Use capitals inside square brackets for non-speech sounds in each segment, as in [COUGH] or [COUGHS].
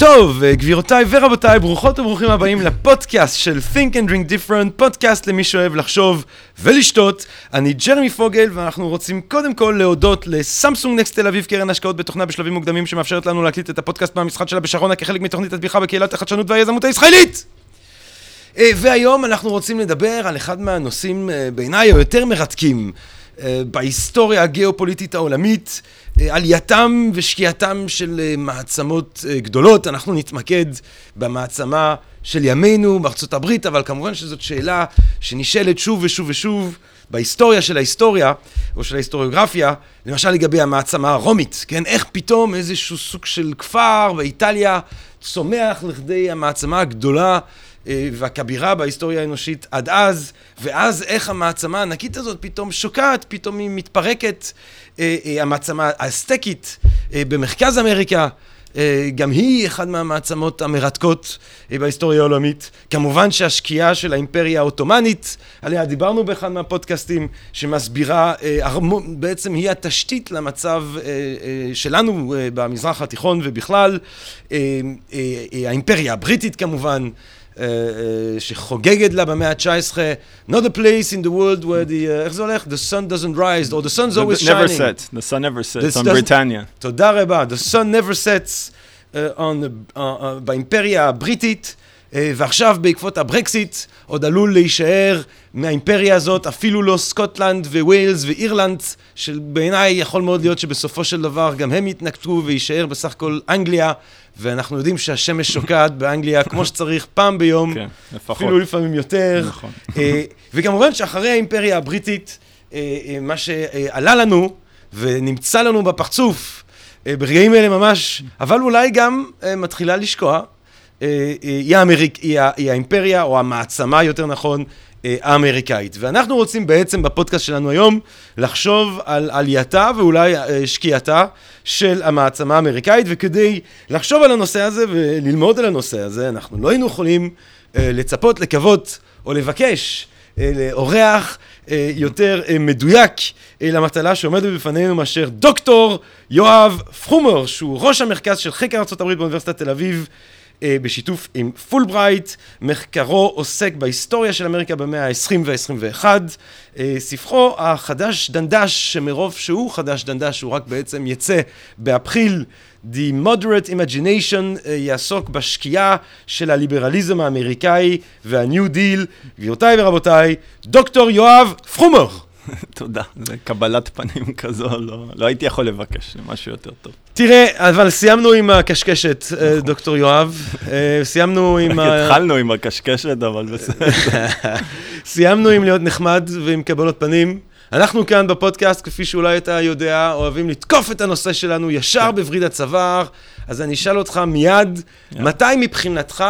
טוב, גבירותיי ורבותיי, ברוכות וברוכים הבאים לפודקאסט של Think and Drink Different, פודקאסט למי שאוהב לחשוב ולשתות. אני ג'רמי פוגל, ואנחנו רוצים קודם כל להודות לסמסונג נקסט תל אביב, קרן השקעות בתוכנה בשלבים מוקדמים, שמאפשרת לנו להקליט את הפודקאסט מהמשחק שלה בשרונה כחלק מתוכנית התמיכה בקהילת החדשנות והיזמות הישראלית. אה, והיום אנחנו רוצים לדבר על אחד מהנושאים אה, בעיניי היותר מרתקים אה, בהיסטוריה הגיאופוליטית העולמית, עלייתם ושקיעתם של מעצמות גדולות. אנחנו נתמקד במעצמה של ימינו בארצות הברית, אבל כמובן שזאת שאלה שנשאלת שוב ושוב ושוב בהיסטוריה של ההיסטוריה, או של ההיסטוריוגרפיה, למשל לגבי המעצמה הרומית, כן? איך פתאום איזשהו סוג של כפר באיטליה צומח לכדי המעצמה הגדולה והכבירה בהיסטוריה האנושית עד אז, ואז איך המעצמה הענקית הזאת פתאום שוקעת, פתאום היא מתפרקת, המעצמה האסטקית במרכז אמריקה, גם היא אחת מהמעצמות המרתקות בהיסטוריה העולמית. כמובן שהשקיעה של האימפריה העות'מאנית, עליה דיברנו באחד מהפודקאסטים, שמסבירה, בעצם היא התשתית למצב שלנו במזרח התיכון ובכלל. האימפריה הבריטית כמובן. שחוגגת לה במאה ה-19, not a place in the world where the, איך זה הולך? The sun doesn't rise, or the sun's always shining. never sets, the sun never sets on בריטניה. תודה רבה, the sun never sets באימפריה הבריטית, ועכשיו בעקבות הברקסיט עוד עלול להישאר מהאימפריה הזאת אפילו לא סקוטלנד וויילס ואירלנד, שבעיניי יכול מאוד להיות שבסופו של דבר גם הם יתנקטו ויישאר בסך הכל אנגליה. ואנחנו יודעים שהשמש שוקעת באנגליה כמו שצריך פעם ביום, כן, לפחות. אפילו לפעמים יותר. נכון. וכמובן שאחרי האימפריה הבריטית, מה שעלה לנו ונמצא לנו בפרצוף ברגעים אלה ממש, אבל אולי גם מתחילה לשקוע, היא, האמריק, היא, היא האימפריה, או המעצמה יותר נכון, האמריקאית. ואנחנו רוצים בעצם בפודקאסט שלנו היום לחשוב על עלייתה ואולי שקיעתה של המעצמה האמריקאית, וכדי לחשוב על הנושא הזה וללמוד על הנושא הזה, אנחנו לא היינו יכולים לצפות, לקוות או לבקש לאורח יותר מדויק למטלה שעומדת בפנינו מאשר דוקטור יואב פרומר, שהוא ראש המרכז של חקר ארה"ב באוניברסיטת תל אביב. בשיתוף עם פולברייט, מחקרו עוסק בהיסטוריה של אמריקה במאה ה-20 וה-21. ספרו החדש דנדש, שמרוב שהוא חדש דנדש, הוא רק בעצם יצא באפריל, The Moderate Imagination, יעסוק בשקיעה של הליברליזם האמריקאי וה-New Deal. גבירותיי ורבותיי, דוקטור יואב פרומר. תודה, זה קבלת פנים כזו, לא, לא הייתי יכול לבקש, משהו יותר טוב. תראה, אבל סיימנו עם הקשקשת, דוקטור יואב, סיימנו עם. התחלנו עם הקשקשת, אבל בסדר. [LAUGHS] סיימנו עם להיות נחמד ועם קבלות פנים. אנחנו כאן בפודקאסט, כפי שאולי אתה יודע, אוהבים לתקוף את הנושא שלנו ישר בווריד הצוואר, אז אני אשאל אותך מיד, מתי מבחינתך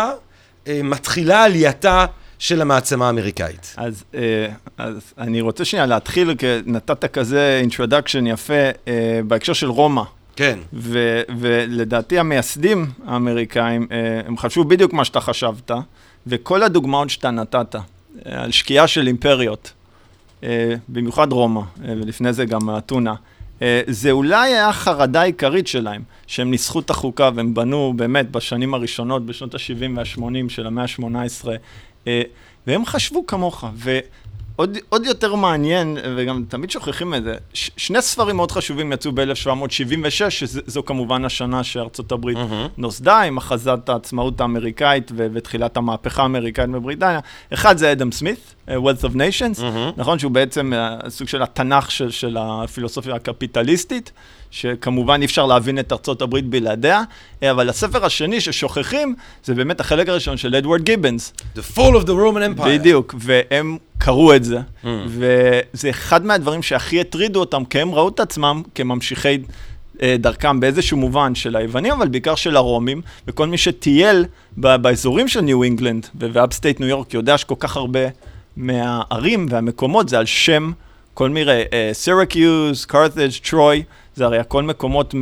מתחילה עלייתה של המעצמה האמריקאית. אז, אז אני רוצה שנייה להתחיל, כי נתת כזה introduction יפה בהקשר של רומא. כן. ו, ולדעתי המייסדים האמריקאים, הם חשבו בדיוק מה שאתה חשבת, וכל הדוגמאות שאתה נתת על שקיעה של אימפריות, במיוחד רומא, ולפני זה גם אתונה, זה אולי היה החרדה העיקרית שלהם, שהם ניסחו את החוקה והם בנו באמת בשנים הראשונות, בשנות ה-70 וה-80 של המאה ה-18, והם חשבו כמוך, ועוד יותר מעניין, וגם תמיד שוכחים את זה, ש- שני ספרים מאוד חשובים יצאו ב-1776, שזו כמובן השנה שארצות הברית mm-hmm. נוסדה, עם הכרזת העצמאות האמריקאית ו- ותחילת המהפכה האמריקאית בבריטניה. אחד זה אדם סמית, Wealth of Nations, mm-hmm. נכון? שהוא בעצם סוג של התנ"ך של, של הפילוסופיה הקפיטליסטית. שכמובן אי אפשר להבין את ארצות הברית בלעדיה, אבל הספר השני ששוכחים, זה באמת החלק הראשון של אדוארד גיבנס. The Fall of the Roman Empire. בדיוק, והם קראו את זה, mm. וזה אחד מהדברים שהכי הטרידו אותם, כי הם ראו את עצמם כממשיכי דרכם באיזשהו מובן של היוונים, אבל בעיקר של הרומים, וכל מי שטייל באזורים של ניו אינגלנד ואפסטייט ניו יורק יודע שכל כך הרבה מהערים והמקומות זה על שם כל מיני, סירקיוז, קרת'ג', טרוי, זה הרי הכל מקומות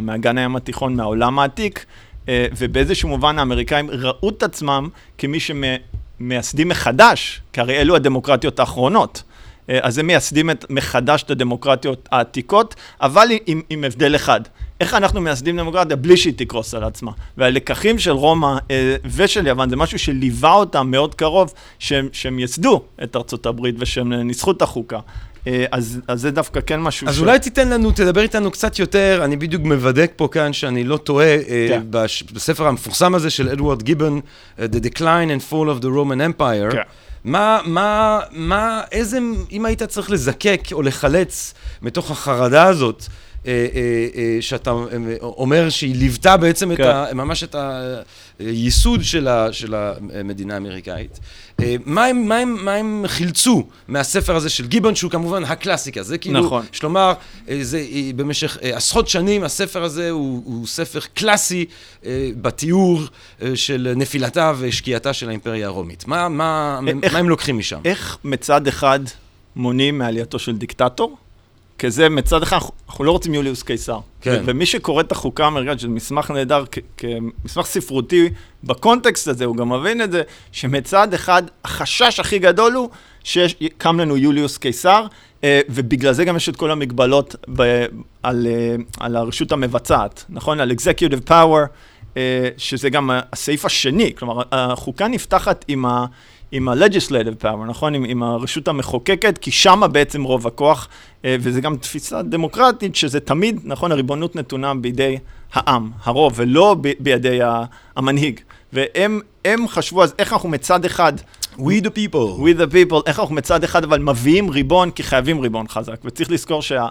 מאגן הים התיכון, מהעולם העתיק, אה, ובאיזשהו מובן האמריקאים ראו את עצמם כמי שמייסדים מחדש, כי הרי אלו הדמוקרטיות האחרונות. אה, אז הם מייסדים את, מחדש את הדמוקרטיות העתיקות, אבל עם, עם הבדל אחד. איך אנחנו מייסדים דמוקרטיה בלי שהיא תקרוס על עצמה. והלקחים של רומא אה, ושל יוון זה משהו שליווה אותם מאוד קרוב, שהם, שהם יסדו את ארצות הברית ושהם ניסחו את החוקה. אה, אז, אז זה דווקא כן משהו אז ש... אולי תיתן לנו, תדבר איתנו קצת יותר, אני בדיוק מוודק פה כאן שאני לא טועה, אה, כן. בש- בספר המפורסם הזה של אדוארד גיבון, אה, The Decline and Fall of the Roman Empire, כן. מה, מה, מה, איזה, אם היית צריך לזקק או לחלץ מתוך החרדה הזאת, אה, אה, אה, שאתה אה, אומר שהיא ליוותה בעצם את כן. ה, ממש את הייסוד של, ה, של המדינה האמריקאית. אה, מה הם, מה, הם, מה הם חילצו מהספר הזה של גיבון, שהוא כמובן הקלאסיקה, זה כאילו, נכון. יש לומר, אה, זה, אה, במשך אה, עשרות שנים הספר הזה הוא, הוא ספר קלאסי אה, בתיאור אה, של נפילתה ושקיעתה של האימפריה הרומית. מה, מה, איך- מה הם לוקחים משם? איך מצד אחד מונעים מעלייתו של דיקטטור? כי זה מצד אחד, אנחנו- לא רוצים יוליוס קיסר. כן. ומי שקורא את החוקה האמריקאית, שזה מסמך נהדר, כמסמך ספרותי, בקונטקסט הזה, הוא גם מבין את זה, שמצד אחד, החשש הכי גדול הוא שקם לנו יוליוס קיסר, אה, ובגלל זה גם יש את כל המגבלות ב- על, אה, על הרשות המבצעת, נכון? על executive power, אה, שזה גם הסעיף השני, כלומר, החוקה נפתחת עם ה... עם ה-legislative power, נכון? עם, עם הרשות המחוקקת, כי שמה בעצם רוב הכוח, אה, וזה גם תפיסה דמוקרטית, שזה תמיד, נכון, הריבונות נתונה בידי העם, הרוב, ולא ב, בידי המנהיג. והם הם חשבו, אז איך אנחנו מצד אחד, We the people. with the people, איך אנחנו מצד אחד אבל מביאים ריבון, כי חייבים ריבון חזק. וצריך לזכור שה...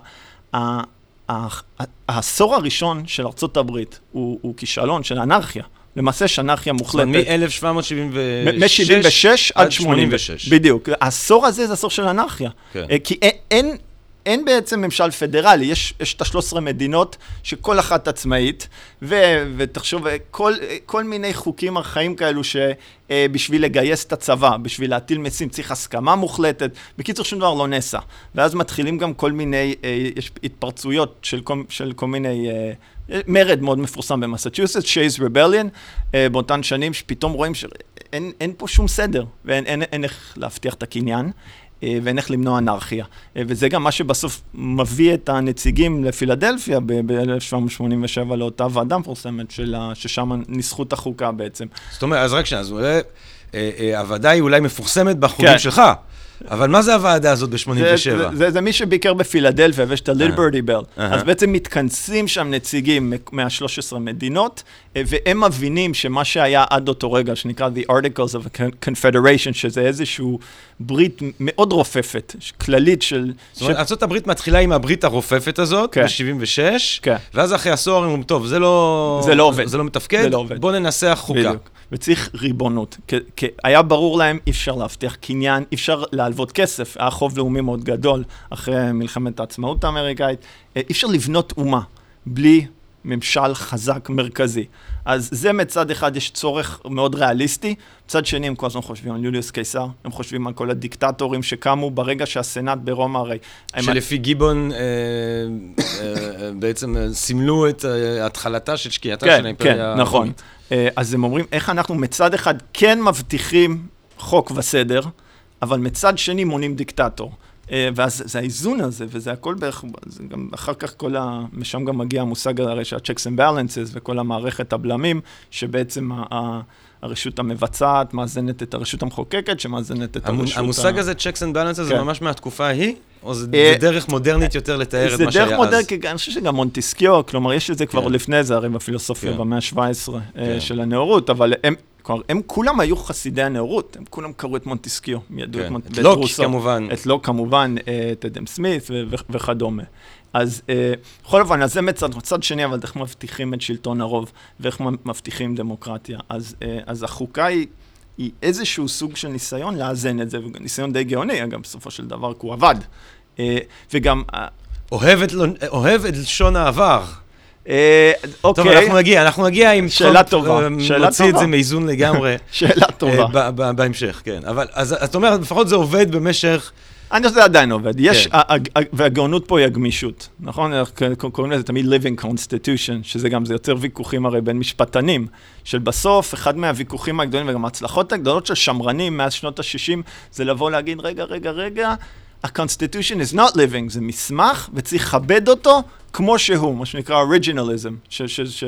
העשור הראשון של ארצות הברית הוא, הוא כישלון של אנרכיה. למעשה יש אנרכיה מוחלטת. מ-1776 מ-76 עד 86. בדיוק. העשור הזה זה עשור של אנרכיה. כן. אה, כי אין, אין, בעצם ממשל פדרלי, יש, יש את ה-13 מדינות שכל אחת עצמאית, ו, ותחשוב, אה, כל, אה, כל מיני חוקים ארכאיים כאלו שבשביל לגייס את הצבא, בשביל להטיל מיסים, צריך הסכמה מוחלטת. בקיצור, שום דבר לא נעשה. ואז מתחילים גם כל מיני, אה, יש התפרצויות של כל, של כל מיני... אה, מרד מאוד מפורסם במסצ'וסטס, שייז רבליאן, באותן שנים שפתאום רואים שאין אין פה שום סדר, ואין אין, אין איך להבטיח את הקניין. אה, ואין איך למנוע אנרכיה. אה, וזה גם מה שבסוף מביא את הנציגים לפילדלפיה ב-1787 לאותה ועדה מפורסמת, שלה, ששם ניסחו את החוקה בעצם. זאת אומרת, אז רק שנייה, אז אולי, אה, הוועדה היא אולי מפורסמת בחוגים כן. שלך, אבל מה זה הוועדה הזאת ב-87? זה, זה, זה, זה מי שביקר בפילדלפיה ויש את הליברטי בל. אהה. אז בעצם מתכנסים שם נציגים מה-13 מדינות, אה, והם מבינים שמה שהיה עד אותו רגע, שנקרא The Articles of a Confederation, שזה איזושהי ברית מאוד רופפת, ש- כללית של... זאת אומרת, ארה"ב מתחילה עם הברית הרופפת הזאת, כן. ב-76, כן. ואז אחרי עשור הם אומרים, טוב, זה לא... זה לא עובד. זה לא מתפקד, זה לא עובד. בוא ננסח חוקה. בדיוק. וצריך ריבונות. כי, כי היה ברור להם, אי אפשר להבטיח קניין, אי אפשר להלוות כסף, היה חוב לאומי מאוד גדול אחרי מלחמת העצמאות האמריקאית, אה, אי אפשר לבנות אומה בלי ממשל חזק מרכזי. אז זה מצד אחד יש צורך מאוד ריאליסטי, מצד שני הם כל הזמן חושבים על יוליוס קיסר, הם חושבים על כל הדיקטטורים שקמו ברגע שהסנאט ברומא הרי... הם- שלפי גיבון אה, אה, בעצם סימלו את התחלתה של שקיעתה של כן, האימפריה כן, הרומית. נכון. אה, אז הם אומרים, איך אנחנו מצד אחד כן מבטיחים חוק וסדר, אבל מצד שני מונעים דיקטטור. אה, ואז זה האיזון הזה, וזה הכל בערך, זה גם אחר כך כל ה... משם גם מגיע המושג הרי של ה-checks and balances וכל המערכת הבלמים, שבעצם ה- ה- הרשות המבצעת מאזנת את הרשות המחוקקת, שמאזנת את המ- הרשות... המושג ה- הזה, checks and balances, זה כן. ממש מהתקופה ההיא? או זה אה, זה דרך מודרנית יותר לתאר את זה מה שהיה אז? דרך מודרנית, אני חושב שגם מונטיסקיו, כלומר, יש את זה כבר כן. לפני זה, הרי בפילוסופיה כן. במאה ה-17 כן. של הנאורות, אבל הם, כלומר, הם כולם היו חסידי הנאורות, הם כולם קראו את מונטיסקיו, הם ידעו את כן. את ואת לוק רוסו. כמובן. את לוק כמובן, אה, את אדם סמית וכדומה. אז אה, בכל אופן, אז זה מצד, מצד שני, אבל איך מבטיחים את שלטון הרוב, ואיך מבטיחים דמוקרטיה. אז, אה, אז החוקה היא... היא איזשהו סוג של ניסיון לאזן את זה, וניסיון די גאוני, אגב, בסופו של דבר, כי הוא עבד. אה, וגם, אה, אוהב את אוהב את לשון העבר. אה, טוב, אוקיי, אנחנו נגיע, אנחנו נגיע עם... שאלה טראמפ, טובה, אה, שאלה מוציא את טובה. זה מאיזון [LAUGHS] לגמרי. שאלה טובה. ב- ב- בהמשך, כן. אבל, אז את אומרת, לפחות זה עובד במשך אני חושב שזה עדיין עובד. יש, כן. והגאונות פה היא הגמישות, נכון? אנחנו קוראים לזה תמיד living constitution, שזה גם, זה יוצר ויכוחים הרי בין משפטנים, של בסוף, אחד מהוויכוחים הגדולים וגם ההצלחות הגדולות של שמרנים מאז שנות ה-60, זה לבוא להגיד, רגע, רגע, רגע, ה-constitution is not living, זה מסמך, וצריך לכבד אותו כמו שהוא, מה שנקרא ש-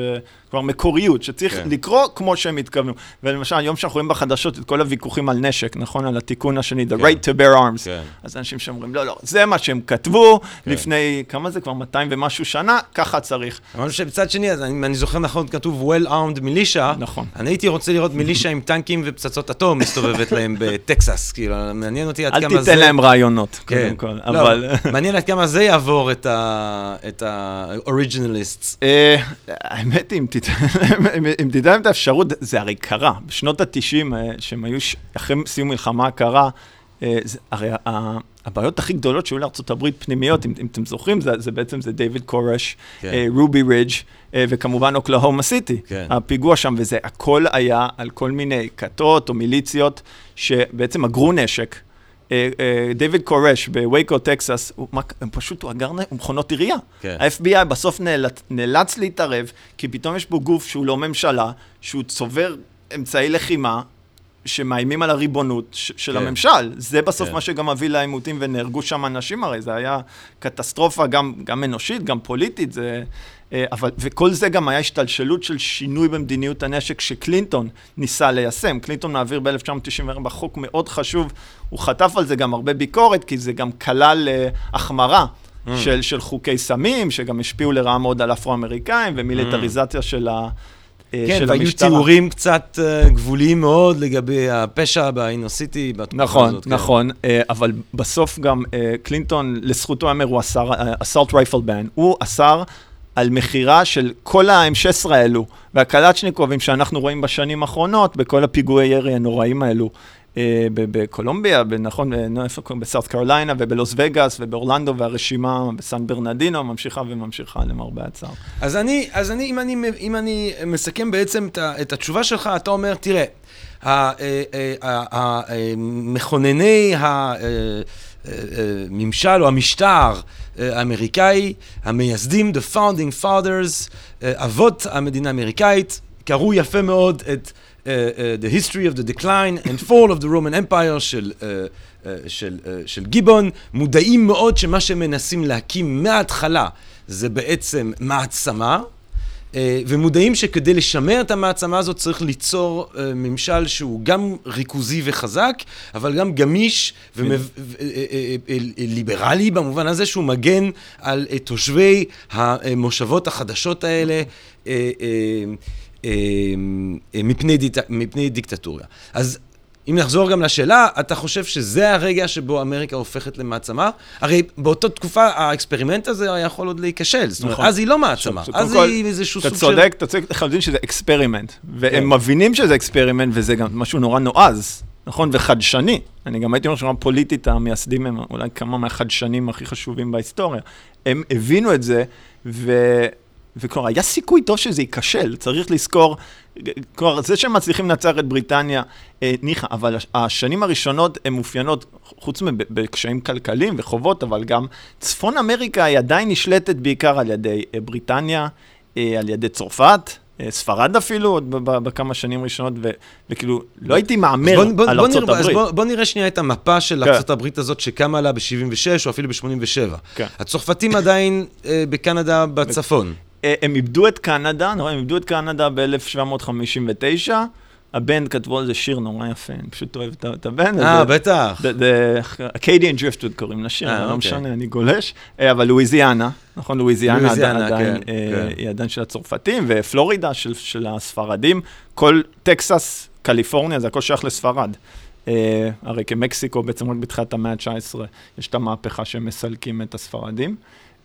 כלומר מקוריות, שצריך כן. לקרוא כמו שהם התכוונו. ולמשל, היום שאנחנו רואים בחדשות את כל הוויכוחים על נשק, נכון? על התיקון השני, the כן. right to bear arms. כן. אז אנשים שאומרים, לא, לא, זה מה שהם כתבו כן. לפני, כמה זה כבר 200 ומשהו שנה, ככה צריך. אבל שבצד שני, אז אני, אני זוכר נכון, כתוב well armed מילישה. נכון. אני הייתי רוצה לראות מילישה עם טנקים ופצצות אטום מסתובבת להם בטקסס, כאילו, מעניין אותי עד אל כמה זה... תיתן להם רעיונות, כן, קודם כל. לא, אבל... מעניין עד כמה זה יעבור את ה- ה-originalists. אה, האמת היא, אם תיתן להם- את האפשרות, זה הרי קרה. בשנות ה-90, שהם היו, אחרי סיום מלחמה הקרה, אה, הרי הבעיות הכי גדולות שהיו לארה"ב פנימיות, אם אם אתם זוכרים, זה זה בעצם זה דיוויד קורש, כן. אה, רובי רידג' אה, וכמובן אוקלהומה סיטי. כן. הפיגוע שם, וזה הכל היה על כל מיני כתות או מיליציות שבעצם אגרו נשק. אה, אה, דיוויד קורש בווייקו, טקסס, הם פשוט, הוא אגר מכונות עירייה. כן. ה-FBI בסוף נאלץ, נאלץ להתערב, כי פתאום יש בו גוף שהוא לא ממשלה, שהוא צובר אמצעי לחימה, שמאיימים על הריבונות ש- של כן. הממשל. זה בסוף כן. מה שגם הביא לעימותים ונהרגו שם אנשים הרי, זה היה קטסטרופה גם, גם אנושית, גם פוליטית, זה... אה, אבל, וכל זה גם היה השתלשלות של שינוי במדיניות הנשק שקלינטון ניסה ליישם. קלינטון מעביר ב-1994 חוק מאוד חשוב, הוא חטף על זה גם הרבה ביקורת, כי זה גם כלל אה, החמרה. Mm. של, של חוקי סמים, שגם השפיעו לרעה מאוד על אפרו-אמריקאים, ומיליטריזציה של, ה, אה, כן, של והיו המשטרה. תיאורים קצת גבוליים מאוד לגבי הפשע באינוסיטי בתקופה נכון, הזאת. כן. נכון, אה, אבל בסוף גם קלינטון, לזכותו ייאמר, הוא אסר, אסולט רייפל בן, הוא אסר על מכירה של כל ה-M16 האלו, והקלצ'ניקובים שאנחנו רואים בשנים האחרונות, בכל הפיגועי ירי הנוראים האלו. אה, בקולומביה, נכון? בסארט קרוליינה ובלוס וגאס ובאורלנדו והרשימה בסן ברנרדינו ממשיכה וממשיכה למרבה הצער. אז אני, אז אני, אם אני, אם אני מסכם בעצם את, התשובה שלך, אתה אומר, תראה, ה- אה, אה, ה- ה- מכונני הממשל או המשטר אה, האמריקאי, המייסדים, the founding fathers, אה, אבות המדינה האמריקאית, קראו יפה מאוד את uh, uh, The History of the Decline and Fall of the Roman Empire של, uh, uh, של, uh, של גיבון, מודעים מאוד שמה שהם מנסים להקים מההתחלה זה בעצם מעצמה, ומודעים שכדי לשמר את המעצמה הזאת צריך ליצור uh, ממשל שהוא גם ריכוזי וחזק, אבל גם גמיש וליברלי במובן הזה שהוא מגן על תושבי המושבות החדשות האלה. אה, אה, מפני, דיט... מפני דיקטטוריה. אז אם נחזור גם לשאלה, אתה חושב שזה הרגע שבו אמריקה הופכת למעצמה? הרי באותה תקופה ה experiment הזה היה יכול עוד להיכשל. זאת אומרת, נכון. אז היא לא מעצמה, אז היא איזשהו אתה סוג של... צודק, אתה צודק לחלוטין שזה experiment. והם כן. מבינים שזה experiment, וזה גם משהו נורא נועז, נכון? וחדשני. אני גם הייתי אומר שגם פוליטית, המייסדים הם אולי כמה מהחדשנים הכי חשובים בהיסטוריה. הם הבינו את זה, ו... וכלומר, היה סיכוי טוב שזה ייכשל, צריך לזכור, כלומר, זה שהם מצליחים לנצח את בריטניה, אה, ניחא, אבל הש- השנים הראשונות הן מאופיינות, חוץ מבקשיים כלכליים וחובות, אבל גם צפון אמריקה היא עדיין נשלטת בעיקר על ידי אה, בריטניה, אה, על ידי צרפת. אה, ספרד אפילו, עוד בכמה שנים ראשונות, ו- וכאילו, לא הייתי מהמר בוא, בוא, על ארצות נראה, אז הברית. בוא, בוא נראה שנייה את המפה של כן. ארצות הברית הזאת שקמה לה ב-76 או אפילו ב-87. כן. הצרפתים עדיין אה, בקנדה בצפון. אה, הם איבדו את קנדה, נכון? הם איבדו את קנדה ב-1759. הבן כתבו על זה שיר נורא יפה, אני פשוט אוהב את הבן. אה. בטח. Acadian Driftwood קוראים לשיר, אה, לא אוקיי. משנה, אני גולש. אה, אבל לואיזיאנה, נכון, לואיזיאנה עדיין, כן, כן. היא עדיין של הצרפתים, ופלורידה של, הספרדים, כל טקסס, קליפורניה, זה הכל שייך לספרד. הרי כמקסיקו בעצם רק בתחילת המאה ה-19 יש את המהפכה שהם מסלקים את הספרדים.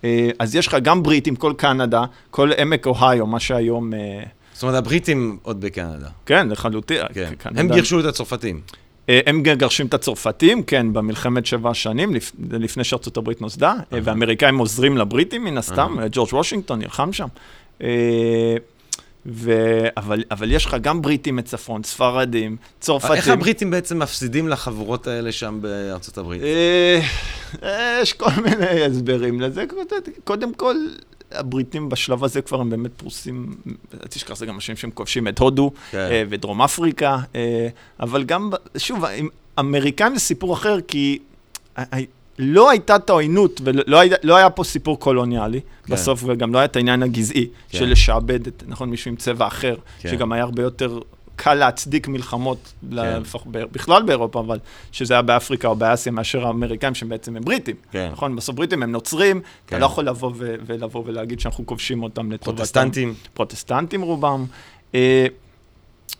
אה, אז יש לך גם בריטים, כל קנדה, כל עמק אוהיו, מה שהיום, אה, זאת אומרת, הבריטים עוד בקנדה. כן, לחלוטין. כן. קנדה- הם גירשו את הצרפתים. אה, הם גרשים את הצרפתים, כן, במלחמת שבע שנים, לפ... לפני שארצות הברית נוסדה, uh-huh. והאמריקאים עוזרים לבריטים מן הסתם, uh-huh. ג'ורג' וושינגטון נלחם שם. ו... אבל, אבל יש לך גם בריטים מצפון, ספרדים, צרפתים. איך הבריטים בעצם מפסידים לחבורות האלה שם בארצות הברית? אה, יש כל מיני הסברים לזה. קודם כל, הבריטים בשלב הזה כבר הם באמת פרוסים, אל תשכח, זה גם אנשים שהם כובשים את הודו כן. אה, ודרום אפריקה, אה, אבל גם, שוב, אמריקאים זה סיפור אחר, כי לא הייתה את העוינות, ולא היה, לא היה פה סיפור קולוניאלי כן. בסוף, וגם לא היה את העניין הגזעי כן. של לשעבד את, נכון, מישהו עם צבע אחר, כן. שגם היה הרבה יותר קל להצדיק מלחמות, כן. לפח, בכלל באירופה, אבל שזה היה באפריקה או באסיה, מאשר האמריקאים שהם בעצם הם בריטים. כן. נכון? בסוף בריטים הם נוצרים, כן. אתה לא יכול לבוא ו- ולבוא ולהגיד שאנחנו כובשים אותם לטובתם. פרוטסטנטים. פרוטסטנטים רובם. אה,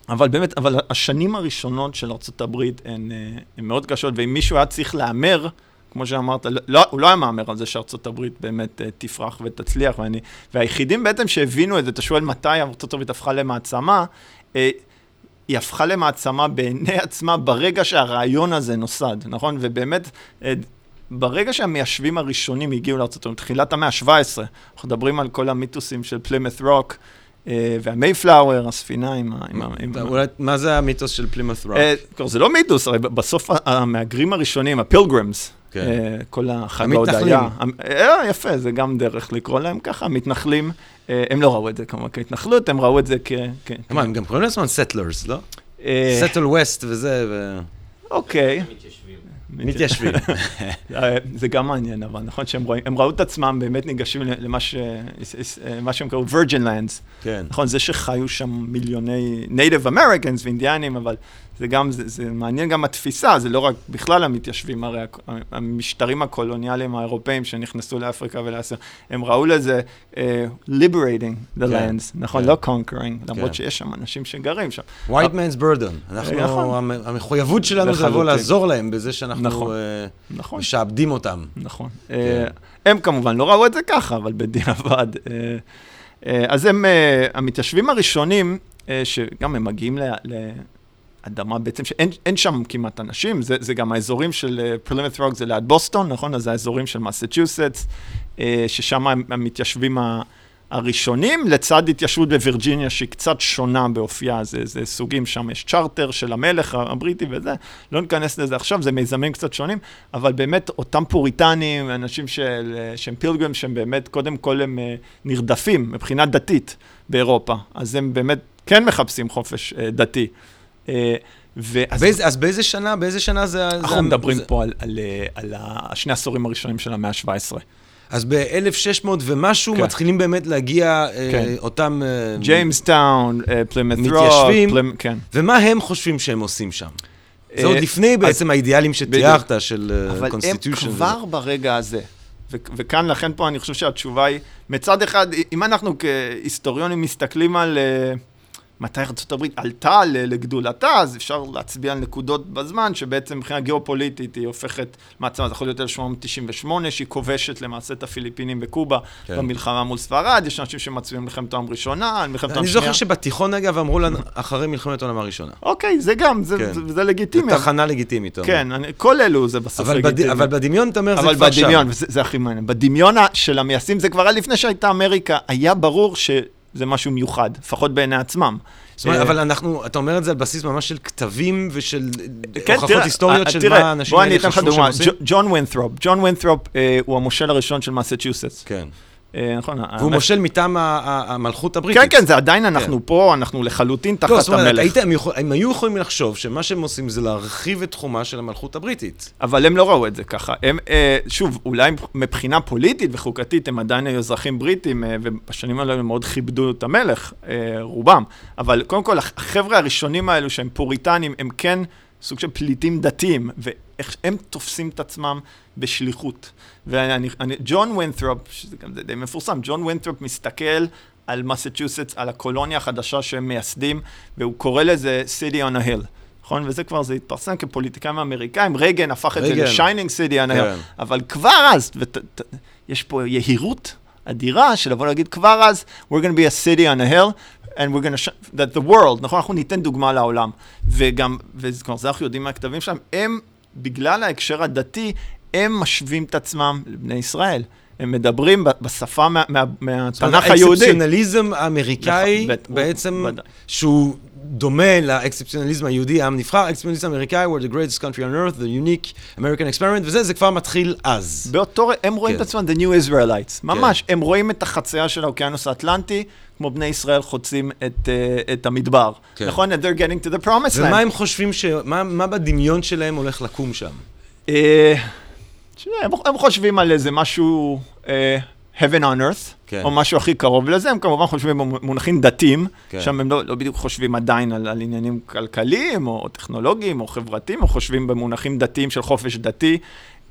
אבל באמת, אבל השנים הראשונות של ארה"ב הן, אה, הן מאוד קשות, ואם מישהו היה צריך להמר, כמו שאמרת, לא, לא, הוא לא היה מהמר על זה שארצות הברית באמת uh, תפרח ותצליח, ואני, והיחידים בעצם שהבינו את זה, אתה שואל מתי ארצות הברית הפכה למעצמה, uh, היא הפכה למעצמה בעיני עצמה ברגע שהרעיון הזה נוסד, נכון? ובאמת, uh, ברגע שהמיישבים הראשונים הגיעו לארצות הברית, תחילת המאה ה-17, אנחנו מדברים על כל המיתוסים של פלימת רוק, והמייפלאואר, הספינה עם ה... אולי, מה זה המיתוס של פלימת רוק? זה לא מיתוס, הרי בסוף המהגרים הראשונים, הפילגרימס, כן. אה, כל החג ההודיה. אה, יפה, זה גם דרך לקרוא להם ככה, מתנחלים. אה, הם לא ראו את זה כמובן כהתנחלות, הם ראו את זה כ... מה, הם גם קוראים לעצמם סטלרס, לא? סטל ווסט וזה, ו... אוקיי. מתיישבים. [LAUGHS] זה גם מעניין, אבל נכון שהם רואים, הם ראו את עצמם באמת ניגשים למה ש... שהם קראו Virgin Lands. כן. נכון, זה שחיו שם מיליוני Native Americans ואינדיאנים, אבל זה גם, זה, זה מעניין גם התפיסה, זה לא רק בכלל המתיישבים, הרי המשטרים הקולוניאליים האירופאים שנכנסו לאפריקה ולאסיה, הם ראו לזה uh, liberating the כן, lands, נכון? כן. לא conquering, למרות כן. שיש שם אנשים שגרים שם. white man's burden, אנחנו, נכון. המחויבות שלנו זה לבוא לעזור להם בזה שאנחנו נכון, uh, נכון. משעבדים אותם. נכון. כן. Uh, הם כמובן לא ראו את זה ככה, אבל בדיעבד. Uh, uh, אז הם, uh, המתיישבים הראשונים, שגם הם מגיעים ל... ל אדמה בעצם שאין שם כמעט אנשים, זה, זה גם האזורים של פרלימת uh, רוק זה ליד בוסטון, נכון? אז זה האזורים של מסצ'וסטס, uh, ששם הם המתיישבים הראשונים, לצד התיישבות בווירג'יניה שהיא קצת שונה באופייה, זה, זה סוגים, שם יש צ'רטר של המלך הבריטי וזה, לא ניכנס לזה עכשיו, זה מיזמים קצת שונים, אבל באמת אותם פוריטנים, אנשים של, שהם פילגרים, שהם באמת, קודם כל הם uh, נרדפים מבחינה דתית באירופה, אז הם באמת כן מחפשים חופש דתי. אה, ואז... באיזה, אז באיזה שנה, באיזה שנה זה... אנחנו זה, מדברים זה... פה על, על, על, על שני העשורים הראשונים של המאה ה-17. אז ב-1600 ומשהו כן. מתחילים באמת להגיע אה, כן. אה, אותם... ג'יימסטאון, פלימת רוק, כן. ומה הם חושבים שהם עושים שם? זה עוד לפני בעצם האידיאלים שתיארת של constitution. אבל הם כבר ברגע הזה, וכאן לכן פה אני חושב שהתשובה היא, מצד אחד, אם אנחנו כהיסטוריונים מסתכלים על... Uh, מתי ארה"ב עלתה לגדולתה, אז אפשר להצביע על נקודות בזמן, שבעצם מבחינה גיאופוליטית היא הופכת מעצמה, זה יכול להיות 1898, שהיא כובשת למעשה את הפיליפינים בקובה, כן. במלחמה מול ספרד, יש אנשים שמצביעים מלחמת העולם הראשונה, מלחמת העולם השנייה. אני זוכר שבתיכון, אגב, אמרו לנו, אחרי מלחמת העולם הראשונה. אוקיי, זה גם, זה, כן. זה, זה לגיטימי. זה תחנה לגיטימית. כן, אני, כל אלו זה בסוף אבל לגיטימי. בד, אבל בדמיון, אתה אומר, זה כבר שם. אבל בדמיון, זה, זה הכי מעניין. בדמיון של המייסדים, זה כבר היה לפני שהייתה אמריקה, היה ברור ש... זה משהו מיוחד, לפחות בעיני עצמם. זאת אומרת, אבל אנחנו, אתה אומר את זה על בסיס ממש של כתבים ושל כן, הוכחות היסטוריות של מה האנשים האלה חשבו שהם עושים? ג'ון ווינת'רופ, ג'ון ווינת'רופ הוא המושל הראשון של מסצ'וסטס. כן. אה, נכון. והוא מושל מטעם המלכות הבריטית. כן, כן, זה עדיין אנחנו כן. פה, אנחנו לחלוטין תחת המלך. לא, זאת אומרת, הם היו יכולים לחשוב שמה שהם עושים זה להרחיב את תחומה של המלכות הבריטית. אבל הם לא ראו את זה ככה. הם, אה, שוב, אולי מבחינה פוליטית וחוקתית הם עדיין היו אזרחים בריטים, אה, ובשנים האלה הם מאוד כיבדו את המלך, רובם. אבל קודם כל, החבר'ה הראשונים האלו שהם פוריטנים, הם כן סוג של פליטים דתיים, ואיך הם תופסים את עצמם בשליחות. ואני, אני, ג'ון ווינת'רופ, שזה גם די מפורסם, ג'ון ווינת'רופ מסתכל על מסצ'וסטס, על הקולוניה החדשה שהם מייסדים, והוא קורא לזה City on a Hill. נכון? וזה כבר, זה התפרסם כפוליטיקאים אמריקאים, רייגן הפך את זה on a Hill, כן. אבל כבר אז, ות, ת, יש פה יהירות אדירה של לבוא להגיד כבר אז, we're going to be a city on a hill, and we're going to show that the world, נכון? אנחנו ניתן דוגמה לעולם. וגם, וכבר זה אנחנו יודעים מהכתבים שלהם, הם, בגלל ההקשר הדתי, הם משווים את עצמם לבני ישראל. הם מדברים בשפה מה- מה- מהתנ"ך היהודי. האקספציונליזם האמריקאי, נכון, בט- בעצם. שהוא דומה לאקספציונליזם היהודי, העם נבחר, האקספציונליזם האמריקאי, we're the greatest country on earth, the unique American experiment, וזה, זה כבר מתחיל אז. באותו הם רואים כן. את עצמם the new Israelites, ממש, הם רואים את החצייה של האוקיינוס האטלנטי, כמו בני ישראל חוצים את, אה, את המדבר. כן. נכון? And they're getting to the promised ומה land. הם חושבים, ש... מה, מה בדמיון שלהם הולך לקום שם? תשמע, הם, הם חושבים על איזה משהו אה, heaven on earth, כן. או משהו הכי קרוב לזה, הם כמובן חושבים במונחים דתיים, כן. שם הם לא, לא בדיוק חושבים עדיין על, על עניינים כלכליים, או טכנולוגיים, או חברתיים, הם חושבים במונחים דתיים של חופש דתי,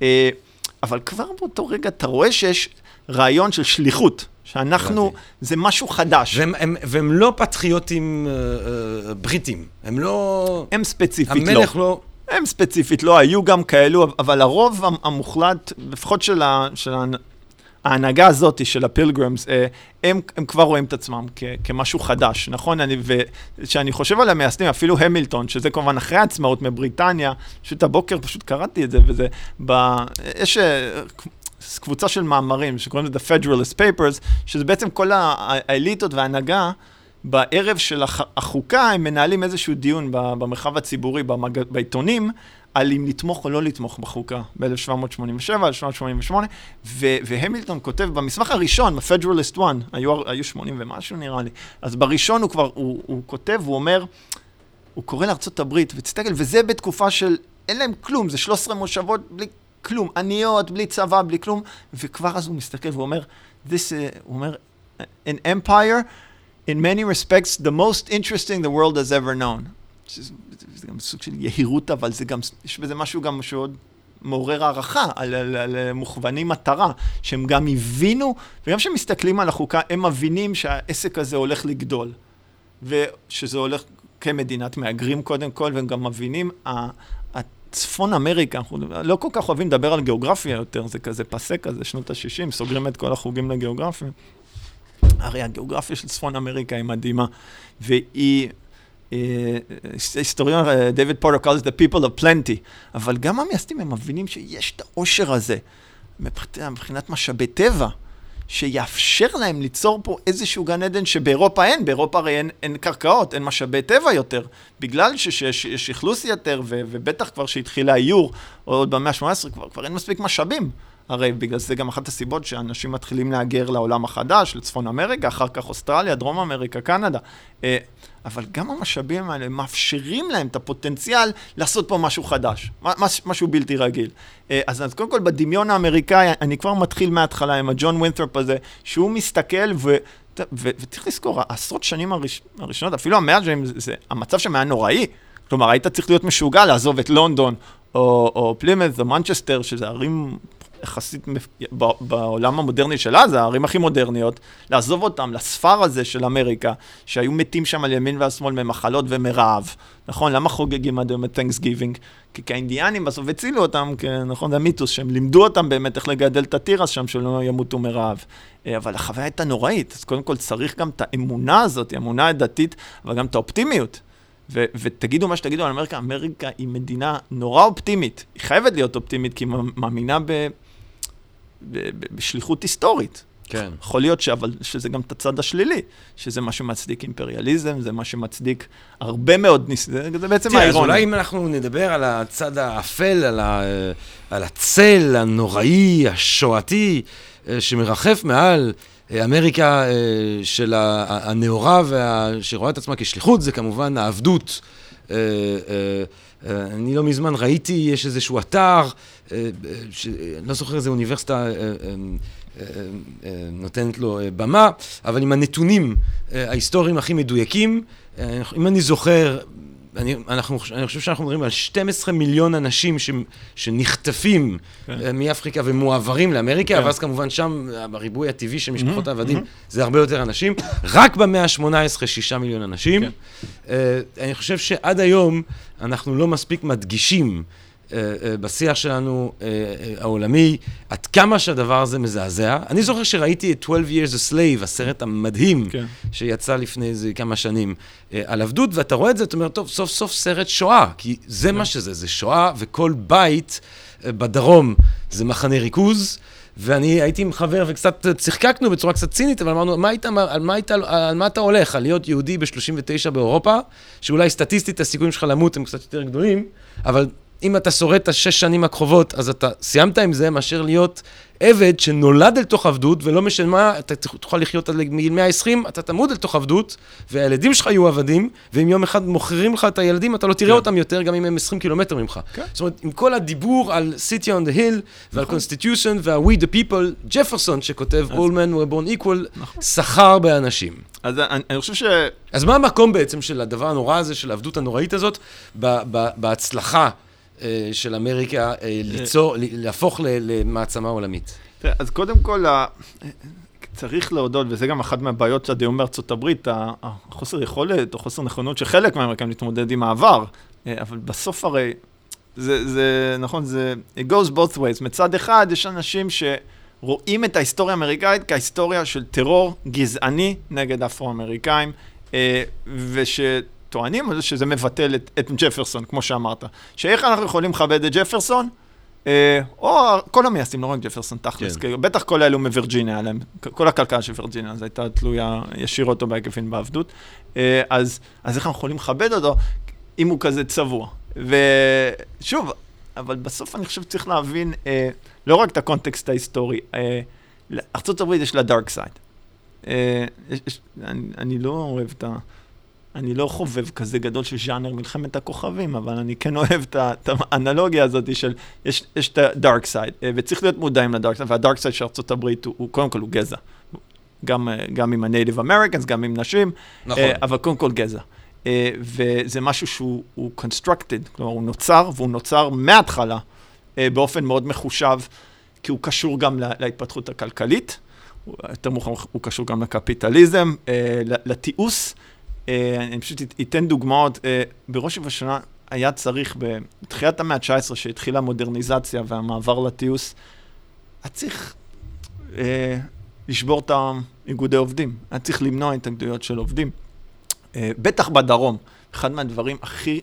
אה, אבל כבר באותו רגע אתה רואה שיש רעיון של שליחות, שאנחנו. זה משהו חדש. והם, הם, והם לא פטריוטים אה, אה, בריטים, הם לא... הם ספציפית לא. המלך לא... הם ספציפית לא היו גם כאלו, אבל הרוב המ- המוחלט, לפחות של, ה, של ההנהגה הזאת, של הפילגרמס, אה, הם, הם כבר רואים את עצמם כ, כמשהו חדש, נכון? אני, וכשאני חושב על המייסדים, אפילו המילטון, שזה כמובן אחרי העצמאות מבריטניה, פשוט הבוקר פשוט קראתי את זה, וזה, ב, יש אה, קבוצה של מאמרים שקוראים לזה The Federalist Papers, שזה בעצם כל האליטות וההנהגה. בערב של הח- החוקה הם מנהלים איזשהו דיון במרחב הציבורי, במג... בעיתונים, על אם לתמוך או לא לתמוך בחוקה ב-1787, 1788, ו- והמילטון כותב במסמך הראשון, ב-Federalist 1, היו, היו 80 ומשהו נראה לי, אז בראשון הוא כבר, הוא, הוא כותב, הוא אומר, הוא קורא לארצות הברית, ותסתכל, וזה בתקופה של, אין להם כלום, זה 13 מושבות בלי כלום, עניות, בלי צבא, בלי כלום, וכבר אז הוא מסתכל והוא אומר, this, uh, הוא אומר, an empire, in many respects, the most interesting the world has ever known. שזה, זה גם סוג של יהירות, אבל זה גם, יש בזה משהו גם שעוד מעורר הערכה על, על, על מוכווני מטרה, שהם גם הבינו, וגם כשהם מסתכלים על החוקה, הם מבינים שהעסק הזה הולך לגדול, ושזה הולך כמדינת מהגרים קודם כל, והם גם מבינים, צפון אמריקה, אנחנו לא כל כך אוהבים לדבר על גיאוגרפיה יותר, זה כזה פסה כזה, שנות ה-60, סוגרים את כל החוגים לגיאוגרפיה. הרי הגיאוגרפיה של צפון אמריקה היא מדהימה, והיא, אה, היסטוריון אה, דויד פורטר קורא לזה the people of plenty, אבל גם המייסדים הם מבינים שיש את העושר הזה, מבחינת משאבי טבע, שיאפשר להם ליצור פה איזשהו גן עדן שבאירופה אין, באירופה הרי אין, אין קרקעות, אין משאבי טבע יותר, בגלל שיש יש אכלוס יתר, ו, ובטח כבר שהתחיל האיור, עוד במאה ה-18, כבר, כבר אין מספיק משאבים. הרי בגלל זה גם אחת הסיבות שאנשים מתחילים להגר לעולם החדש, לצפון אמריקה, אחר כך אוסטרליה, דרום אמריקה, קנדה. אה, אבל גם המשאבים האלה מאפשרים להם את הפוטנציאל לעשות פה משהו חדש, מש- משהו בלתי רגיל. אה, אז, אז קודם כל בדמיון האמריקאי, אני כבר מתחיל מההתחלה עם הג'ון ווינת'רופ הזה, שהוא מסתכל ו... וצריך לזכור, העשרות שנים הראש, הראשונות, אפילו המאה שנים, זה, זה, המצב שם היה נוראי. כלומר, היית צריך להיות משוגע לעזוב את לונדון, או, או פלימת' או מנצ'סטר, שזה ערים יחסית בעולם המודרני של אז, הערים הכי מודרניות, לעזוב אותם לספר הזה של אמריקה, שהיו מתים שם על ימין ועל שמאל ממחלות ומרעב. נכון? למה חוגגים עד היום את תנקסגיבינג? כי האינדיאנים בסוף הצילו אותם, נכון? זה המיתוס, שהם לימדו אותם באמת איך לגדל את התירס שם, שלא ימותו מרעב. אה, אבל החוויה הייתה נוראית, אז קודם כל צריך גם את האמונה הזאת, האמונה הדתית, אבל גם את האופטימיות. ו- ותגידו מה שתגידו על אמריקה, אמריקה היא מדינה נורא אופטימית. היא חייבת להיות אופטימית, כי היא מאמינה ב- בשליחות היסטורית. כן. יכול להיות אבל שזה גם את הצד השלילי, שזה מה שמצדיק אימפריאליזם, זה מה שמצדיק הרבה מאוד ניס... זה, זה בעצם תראה, אז. אולי אם אנחנו נדבר על הצד האפל, על, ה, על הצל הנוראי, השואתי, אה, שמרחף מעל אה, אמריקה אה, של הנאורה, וה, שרואה את עצמה כשליחות, זה כמובן העבדות. אני לא מזמן ראיתי, יש איזשהו אתר, ש- אני לא זוכר איזה אוניברסיטה אה, אה, אה, אה, נותנת לו אה, במה, אבל עם הנתונים אה, ההיסטוריים הכי מדויקים, אה, אם אני זוכר, אני, אנחנו, אני חושב שאנחנו מדברים על 12 מיליון אנשים ש, שנחטפים כן. מאפריקה ומועברים לאמריקה, כן. ואז כמובן שם, בריבוי הטבעי של משפחות העבדים, זה הרבה יותר אנשים. רק במאה ה-18, 6 מיליון אנשים. כן. אה, אני חושב שעד היום אנחנו לא מספיק מדגישים אה, אה, בשיח שלנו אה, אה, העולמי, עד כמה שהדבר הזה מזעזע. אני זוכר שראיתי את 12 Years a Slave, הסרט המדהים, כן. שיצא לפני איזה כמה שנים, אה, על עבדות, ואתה רואה את זה, אתה אומר, טוב, סוף סוף סרט שואה, כי זה מה שזה, זה שואה, וכל בית אה, בדרום זה מחנה ריכוז. ואני הייתי עם חבר וקצת צחקקנו בצורה קצת צינית, אבל אמרנו, מה היית, על, מה היית, על מה אתה הולך? על להיות יהודי ב-39 באירופה, שאולי סטטיסטית הסיכויים שלך למות הם קצת יותר גדולים, אבל אם אתה שורד את השש שנים הקרובות, אז אתה סיימת עם זה, מאשר להיות עבד שנולד אל תוך עבדות, ולא משנה מה, אתה תוכל לחיות עד מגיל 120, אתה תמוד אל תוך עבדות, והילדים שלך יהיו עבדים, ואם יום אחד מוכרים לך את הילדים, אתה לא תראה כן. אותם יותר, גם אם הם 20 קילומטר ממך. כן. זאת אומרת, עם כל הדיבור על City on the Hill, ועל נכון. Constitution, וה-We the People, ג'פרסון שכותב אז... All men were born equal, נכון. שכר באנשים. אז אני, אני חושב ש... אז מה המקום בעצם של הדבר הנורא הזה, של העבדות הנוראית הזאת, בהצלחה? אה, של אמריקה אה, ליצור, להפוך למעצמה עולמית? אז קודם כל, צריך להודות, וזה גם אחת מהבעיות של הדיון בארצות הברית, החוסר יכולת או חוסר נכונות של חלק מהאמריקאים להתמודד עם העבר. אה, אבל בסוף הרי, זה, זה נכון, זה, it goes both ways. מצד אחד, יש אנשים שרואים את ההיסטוריה האמריקאית כהיסטוריה של טרור גזעני נגד אפרו-אמריקאים, וש... טוענים על זה שזה מבטל את, את ג'פרסון, כמו שאמרת. שאיך אנחנו יכולים לכבד את ג'פרסון? אה, או כל המייסדים, לא רק ג'פרסון, תכלס. כן. בטח כל האלו מווירג'יניה, כל הכלכלה של וירג'יניה, אז הייתה תלויה ישירות או בעקיפין בעבדות. אה, אז, אז איך אנחנו יכולים לכבד אותו אם הוא כזה צבוע? ושוב, אבל בסוף אני חושב שצריך להבין אה, לא רק את ה context ההיסטורי, אה, ארה"ב יש לה dark side. אה, אני, אני לא אוהב את ה... אני לא חובב כזה גדול של ז'אנר מלחמת הכוכבים, אבל אני כן אוהב את האנלוגיה הזאת של, יש, יש את side, אה, וצריך להיות מודעים ל-dark side, וה-dark side של ארה"ב הוא, הוא קודם כל הוא גזע. גם, אה, גם עם ה-native Americans, גם עם נשים, נכון. אה, אבל קודם כל גזע. וזה משהו שהוא constructed, כלומר הוא נוצר, והוא נוצר מההתחלה באופן מאוד מחושב, כי הוא קשור גם להתפתחות הכלכלית, יותר מאוחר הוא קשור גם לקפיטליזם, לתיעוש. אה, אני פשוט אתן דוגמאות. אה, בראש ובשנה היה צריך, בתחילת המאה ה-19, שהתחילה המודרניזציה והמעבר לטיוס, היה צריך אה, לשבור את האיגודי עובדים. היה צריך למנוע התאגדויות של עובדים. אה, בטח בדרום, אחד מהדברים הכי,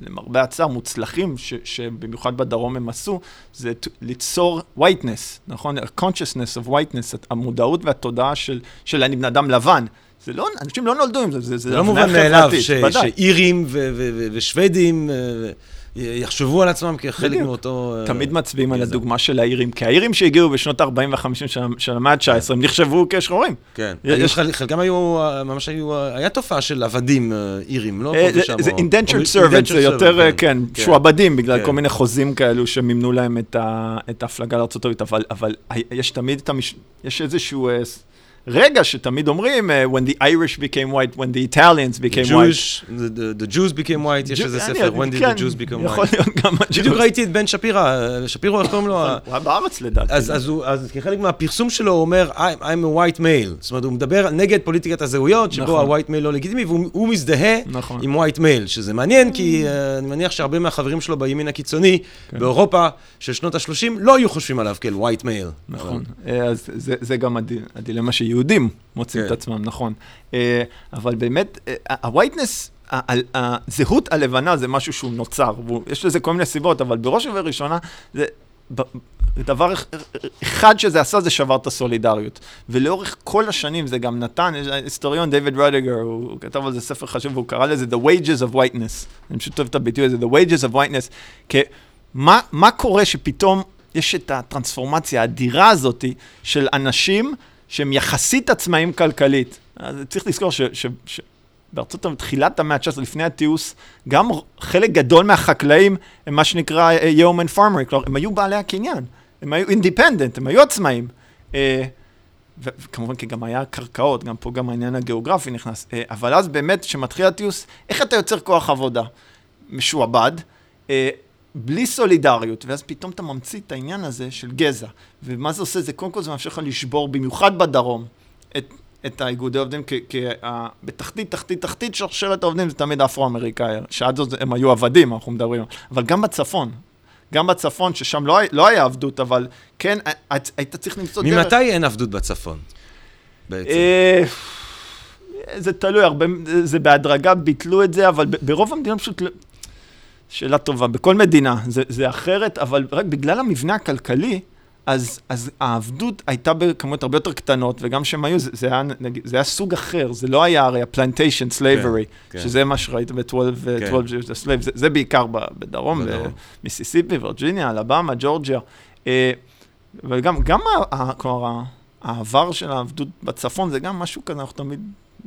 למרבה הצער, מוצלחים, ש, שבמיוחד בדרום הם עשו, זה ליצור whiteness, נכון? ה-consciousness of whiteness, המודעות והתודעה של, של אני בן אדם לבן. זה לא, אנשים לא נולדו עם זה, זה, זה לא מובן מאליו שאירים ושוודים אה, יחשבו על עצמם כחלק מאותו... אה, תמיד מצביעים על הדוגמה של האירים, כי האירים שהגיעו בשנות ה-40 וה-50 של המאה ה-19, הם נחשבו כשחורים. כן, חלקם היו, ממש היו, היה תופעה של עבדים אה, אירים, לא פה ושם. זה indentured servant, זה יותר, כן, כן, כן, שועבדים, בגלל כל מיני חוזים כאלו שמימנו להם את ההפלגה לארה"ב, אבל יש תמיד, יש איזשהו... רגע שתמיד אומרים, uh, when the Irish became white, when the Italians became the Jewish, white. The, the, the Jews became white, יש איזה ספר, when did the Jews become white. יכול להיות גם ה-Jews. בדיוק ראיתי את בן שפירא, שפירו, איך קוראים לו? הוא היה בארץ לדעתי. אז כחלק מהפרסום שלו הוא אומר, I'm a white male. זאת אומרת, הוא מדבר נגד פוליטיקת הזהויות, שבו נכון. ה-white male לא לגיטימי, והוא מזדהה נכון. עם white male, שזה מעניין, כי אה, אני מניח שהרבה מהחברים שלו בימין הקיצוני, כן. באירופה של שנות ה-30, לא היו חושבים עליו כאל white male. נכון, אה, אז זה גם הדילמה שיהודים מוצאים כן. את עצמם, נכון. אה, אבל באמת, ה-whiteness, הזהות הלבנה זה משהו שהוא נוצר, ויש לזה כל מיני סיבות, אבל בראש ובראשונה, זה... דבר אחד שזה עשה זה שבר את הסולידריות. ולאורך כל השנים זה גם נתן, יש היסטוריון דיוויד רדיגר, הוא כתב על זה ספר חשוב והוא קרא לזה The Wages of Whiteness. אני פשוט אוהב את הביטוי הזה, The Wages of Whiteness. כי מה, מה קורה שפתאום יש את הטרנספורמציה האדירה הזאת של אנשים שהם יחסית עצמאים כלכלית. אז צריך לזכור ש... ש, ש הברית, תחילת המאה ה-19, לפני התיעוש, גם חלק גדול מהחקלאים הם מה שנקרא יאומן פארמרי, כלומר, הם היו בעלי הקניין, הם היו אינדיפנדנט, הם היו עצמאים. אה, וכמובן כי גם היה קרקעות, גם פה גם העניין הגיאוגרפי נכנס. אה, אבל אז באמת, כשמתחיל התיעוש, איך אתה יוצר כוח עבודה? משועבד. אה, בלי סולידריות, ואז פתאום אתה ממציא את העניין הזה של גזע. ומה זה עושה? זה קודם כל זה מאפשר לך לשבור, במיוחד בדרום, את, את האיגודי עובדים, כי בתחתית, תחתית, תחתית שרשרת העובדים זה תמיד אפרו-אמריקאי, שעד זאת הם היו עבדים, אנחנו מדברים, אבל גם בצפון. גם בצפון, ששם לא, לא היה עבדות, אבל כן, היית צריך למצוא דרך. ממתי אין עבדות בצפון? בעצם. אה, זה תלוי, הרבה, זה בהדרגה ביטלו את זה, אבל ברוב המדינות פשוט לא- שאלה טובה. בכל מדינה זה, זה אחרת, אבל רק בגלל המבנה הכלכלי, אז, אז העבדות הייתה בכמויות הרבה יותר קטנות, וגם כשהם היו, זה, זה, היה, נגיד, זה היה סוג אחר, זה לא היה הרי ה-plantation slavery, כן. שזה מה שראית ב-12 כן. 12 Years a Slave, זה, זה בעיקר בדרום, בדרום. מיסיסיפי, וירג'יניה, אלבמה, ג'ורג'יה. אה, וגם גם, ה- ה- כלומר, העבר של העבדות בצפון זה גם משהו כזה, אנחנו תמיד,